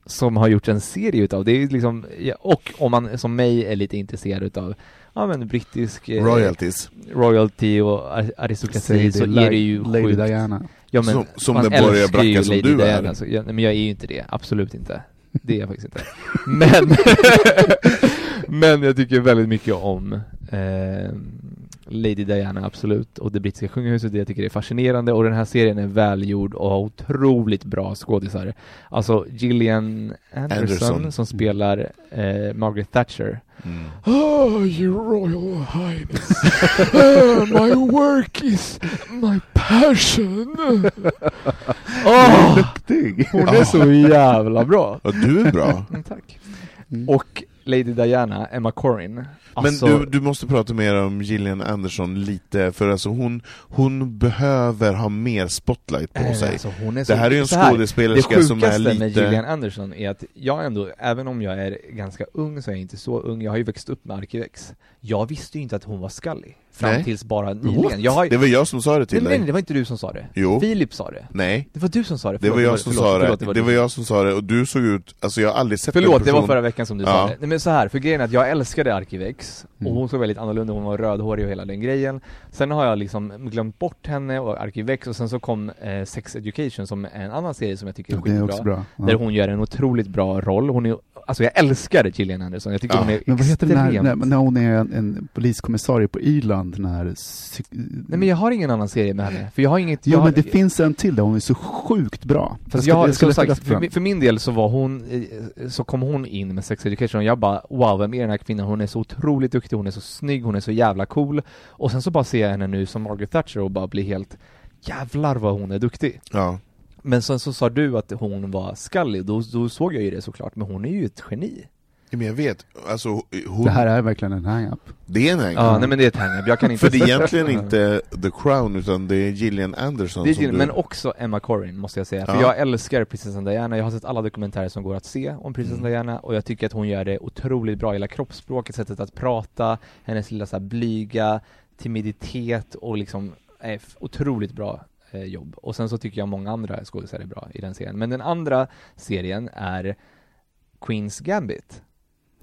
som har gjort en serie utav. Det är liksom, och om man som mig är lite intresserad utav ja, men brittisk eh, Royalties. royalty och ar- aristokrati Säg så är det ju Lady sjukt. Diana. Ja, men Som- som man den älskar borgarbracka ju som Lady du är. Diana, Så, ja, nej, men jag är ju inte det, absolut inte. Det är jag faktiskt inte. Men, men jag tycker väldigt mycket om eh, Lady Diana, absolut, och det brittiska kungahuset, det jag tycker är fascinerande, och den här serien är välgjord och har otroligt bra skådisar. Alltså Gillian Anderson, Anderson. som spelar eh, Margaret Thatcher. Mm. Oh, your royal highness. Ah, my work is my passion. Duktig! hon är så jävla bra. Ja, du är bra. Mm, tack. Mm. Och Lady Diana, Emma Corrin. Alltså, Men du, du måste prata mer om Gillian Anderson lite, för alltså hon, hon behöver ha mer spotlight på eh, sig. alltså, så, Det här är ju en skådespelerska Det som är lite... med Gillian Anderson är att jag ändå, även om jag är ganska ung så är jag inte så ung, jag har ju växt upp med Arkivex. Jag visste ju inte att hon var Scully, fram Nej. tills bara nyligen. Jag har, Det var jag som sa det till nej, dig. nej, det var inte du som sa det. Jo. Filip sa det. Nej, Det var du som sa det. det var Förlåt, jag som förlåt, sa det. förlåt, Det var var du. jag som sa det, och du såg ut, alltså jag har aldrig sett en Förlåt, det person... var förra veckan som du Ja. sa det. Nej men så här, för grejen är att jag älskade Arkivex, och Mm. hon såg väldigt annorlunda, hon var rödhårig och hela den grejen. Sen har jag liksom glömt bort henne och Arkivex, och sen så kom eh, Sex Education som är en annan serie som jag tycker är det är skitbra. också bra. Ja. Där hon gör en otroligt bra roll, hon är, alltså jag älskar Gillian Anderson, jag tycker Ja. hon är Men vad heter den extremt... här, när, när hon är en, en poliskommissarie på Irland, den här... psyk- Nej men jag har ingen annan serie med henne, för jag har inget... Jo jag, men det finns en till där hon är så sjukt bra. Fast jag, som läsa sagt, för, för min del så var hon, eh, så kom hon in med Sex Education och jag bara wow, vem är den här kvinnan? Hon är så otroligt duktig, hon är så snygg, hon är så jävla cool. Och sen så bara ser jag henne nu som Margaret Thatcher och bara blir helt jävlar vad hon är duktig. Ja. Men sen så sa du att hon var Scully, då, då såg jag ju det såklart, men hon är ju ett geni. Men jag vet, alltså hon... Det här är verkligen en hang-up. Det är en hang Ja, nej men det är ett hang-up, jag kan inte... För det är egentligen inte The Crown, utan det är Gillian Anderson Det är som Jill, du... men också Emma Corrin måste jag säga, för Ja. jag älskar prinsessan Diana, jag har sett alla dokumentärer som går att se om prinsessan Mm. Diana och jag tycker att hon gör det otroligt bra, hela kroppsspråket, sättet att prata, hennes lilla så här blyga timiditet och liksom är f- otroligt bra eh, jobb. Och sen så tycker jag många andra skådespelare är bra i den serien. Men den andra serien är Queens Gambit,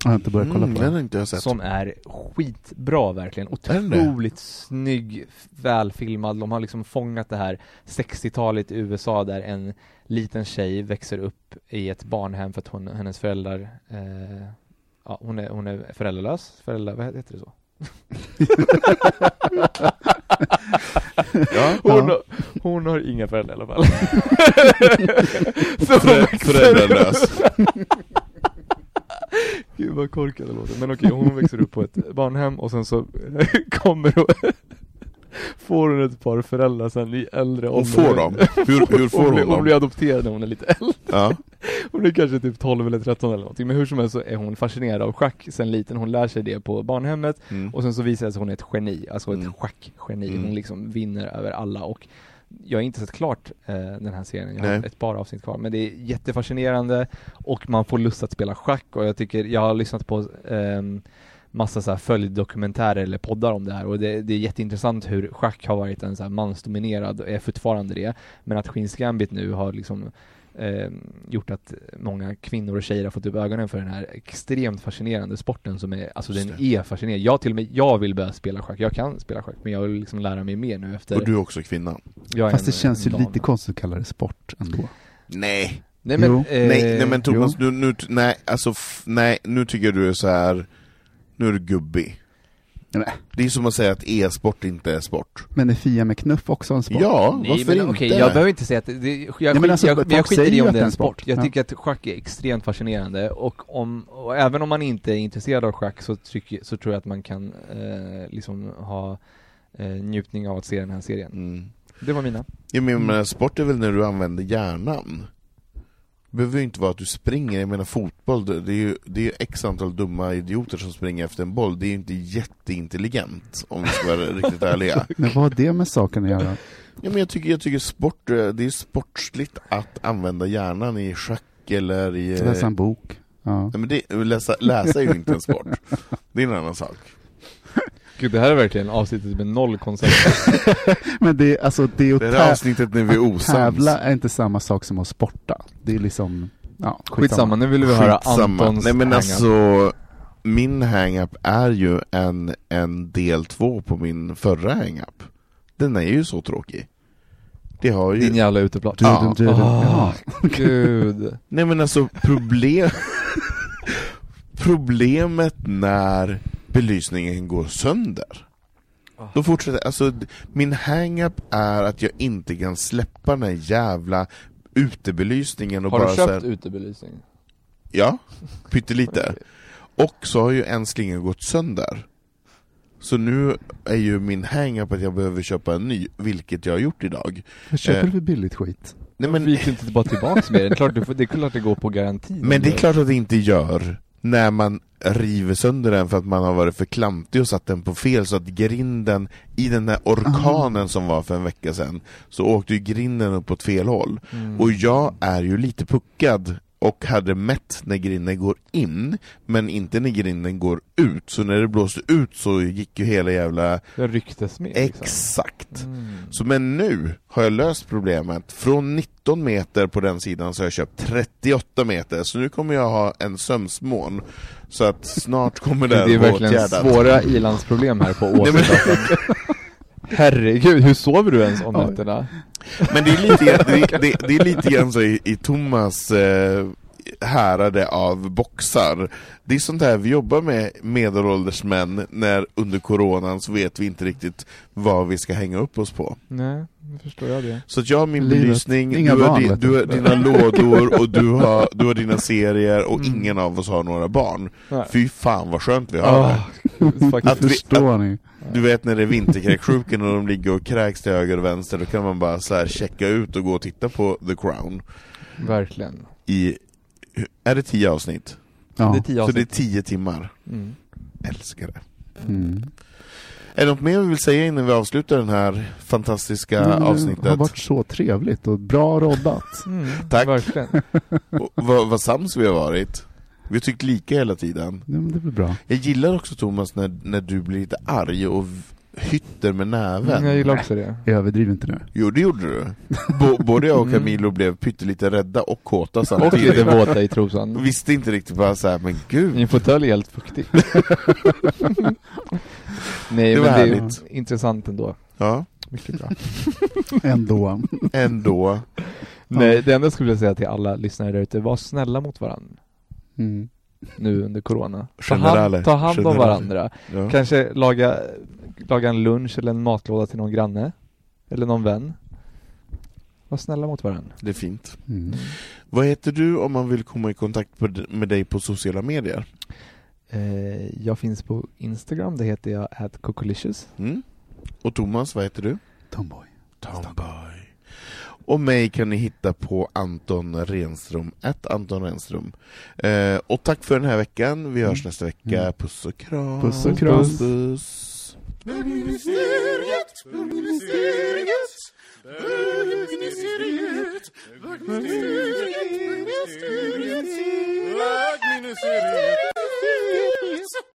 Jag har inte börjat kolla Mm, på den det. har inte jag sett. som är skitbra verkligen. den? Otroligt snygg, välfilmad. De har liksom fångat det här 60-talet i USA där en liten tjej växer upp i ett barnhem för att hon, hennes föräldrar eh, Ja, hon är, hon är föräldralös, föräldrar, vad heter det så? Ja. Hon, har, hon har inga föräldrar i alla fall. Hon växer föräldralös. Gud vad korkad det låter. Men okej, hon växer upp på ett barnhem och sen så kommer hon Får hon ett par föräldrar sen i äldre Och får dem? Hur, hur får hon, hon hon blir dem? adopterad när hon är lite äldre. Ja. Hon är kanske typ 12 eller 13 eller någonting. Men hur som helst så är hon fascinerad av schack sen liten. Hon lär sig det på barnhemmet. Mm. Och sen så visar det sig att hon är ett geni, alltså ett Mm. schackgeni. Mm. Hon liksom vinner över alla och jag har inte sett klart eh, den här serien, jag har Nej. ett par avsnitt kvar, men det är jättefascinerande och man får lust att spela schack och jag tycker, jag har lyssnat på ehm, massa så här följddokumentärer eller poddar om det här och det, det är jätteintressant hur schack har varit en så mansdominerad och är fortfarande det, men att Queens Gambit nu har liksom eh, gjort att många kvinnor och tjejer har fått upp ögonen för den här extremt fascinerande sporten som är, alltså Just den det. är fascinerande. Jag till och med, jag vill börja spela schack, jag kan spela schack, men jag vill liksom lära mig mer nu efter Och du är också kvinna? jag är Fast det en- känns ju lite konstigt att kalla det sport ändå. Nej. Nej men, eh, nej, nej men Thomas, jo. nu, nu, nej, alltså, nej, nu tycker jag du är så här. nu är du gubbig. Nej. Det är som att säga att e-sport inte är sport. Men är Fia med knuff också en sport? Ja, Nej varför men inte? okej, jag behöver inte säga att det, jag, men skit, alltså, jag, men jag skiter i om att det är en sport. Jag Ja. tycker att schack är extremt fascinerande och om, och även om man inte är intresserad av schack så, tycker, så tror jag att man kan eh, liksom ha eh, njutning av att se den här serien. Mm. Det var mina. Jag menar, sport är väl när du använder hjärnan? Behöver ju inte vara att du springer, jag menar fotboll, det är ju det är x antal dumma idioter som springer efter en boll, det är ju inte jätteintelligent om vi ska vara riktigt ärliga. Men vad har det med saken att göra? Ja, men jag tycker, jag tycker sport, det är sportsligt att använda hjärnan i schack eller i... Läsa en bok? Ja. Nej, men det, läsa, läsa är ju inte en sport, det är en annan sak. Gud, det här är verkligen avsnittet med noll koncept. Men det, alltså, det är att Det här avsnittet när vi är osams. tävla är inte samma sak som att sporta. Det är liksom, ja, Skitsamma, nu vill vi höra Skitsamma. Antons Nej men alltså, min hang-up är ju en, en del två på min förra hang-up. Den är ju så tråkig. Det har ju... Din jävla uteplats. Ja. Du, du, du, Åh, Jaha. Gud. Nej men alltså problem... Problemet när belysningen går sönder. Då fortsätter, alltså min hang-up är att jag inte kan släppa den här jävla utebelysningen och Har bara du så köpt här, utebelysning? Ja, pyttelite. Och så har ju en slinga gått sönder. Så nu är ju min hang-up att jag behöver köpa en ny, vilket jag har gjort idag. Vad köper Eh, du för billigt skit? Nej, Men men, gick du inte bara tillbaks med den? Du det är klart det går på garanti. men det är klart att det inte gör när man river sönder den för att man har varit för klantig och satt den på fel så att grinden, i den där orkanen som var för en vecka sedan, så åkte ju grinden upp åt fel håll. Mm. Och jag är ju lite puckad och hade mätt när grinden går in, men inte när grinden går ut. Så när det blåste ut så gick ju hela jävla... Det rycktes med liksom. Exakt! Mm. Så men nu har jag löst problemet. Från 19 meter på den sidan så har jag köpt 38 meter, så nu kommer jag ha en sömsmån. Så att snart kommer det Det är verkligen åtgärdat. svåra ilandsproblem här på Åsöplassen. Herregud, hur sover du ens om Oj. nätterna? Men det är lite grann, det, det, det är lite grann så i, i Thomas eh, härade av boxar. Det är sånt här vi jobbar med medelålders män när under coronan så vet vi inte riktigt vad vi ska hänga upp oss på. Nej, nu förstår jag det. Så att jag har min Livet. belysning, Inga du, har barn, vet du har dina lådor och du har, du har dina serier och Mm. ingen av oss har några barn. Nej. Fy fan vad skönt vi har Ah, det. Att vi- Förstår ni? Du vet när det är vinterkräksjukan och de ligger och kräks till höger och vänster, då kan man bara så här checka ut och gå och titta på The Crown. Verkligen. i, är det tio avsnitt? Ja. Det tio Så det är avsnitt. tio timmar. Mm. Älskar det. Mm. Är det något mer vi vill säga innan vi avslutar det här fantastiska Men Det har avsnittet? varit så trevligt och bra roddat. Mm, Tack. Verkligen. Och vad, vad sams vi har varit. Vi har tyckt lika hela tiden. Ja, men det blir bra. Jag gillar också Thomas när, när du blir lite arg och hytter med näven. Mm, jag gillar också det. Jag överdriver inte nu. Jo, det gjorde du. B- både jag och Mm. Camilo blev pyttelite rädda och kåta Och samtidigt. lite våta i trosan. Visste inte riktigt bara så här, men gud. Min fåtölj är helt fuktig. Nej Det men var det är härligt. intressant ändå. Ja, Mycket bra. Ändå. ändå. Nej, det enda jag skulle vilja säga till alla lyssnare där ute, var snälla mot varandra Mm. nu under corona. Ta hand, ta hand om varandra. Ja. Kanske laga, laga en lunch eller en matlåda till någon granne. Eller någon vän. Var snälla mot varandra. Det är fint. Mm. Vad heter du om man vill komma i kontakt med dig på sociala medier? Eh, jag finns på Instagram, det heter jag at cocolicious. Mm? Och Thomas, vad heter du? Tomboy. Tomboy. Och mig kan ni hitta på Anton Renström, ett Anton Renström. Eh, och tack för den här veckan, vi hörs nästa vecka. Mm. Puss och kram. Puss och kram. Puss, puss. Bögministeriet, bögministeriet, bögministeriet, bögministeriet, bögministeriet.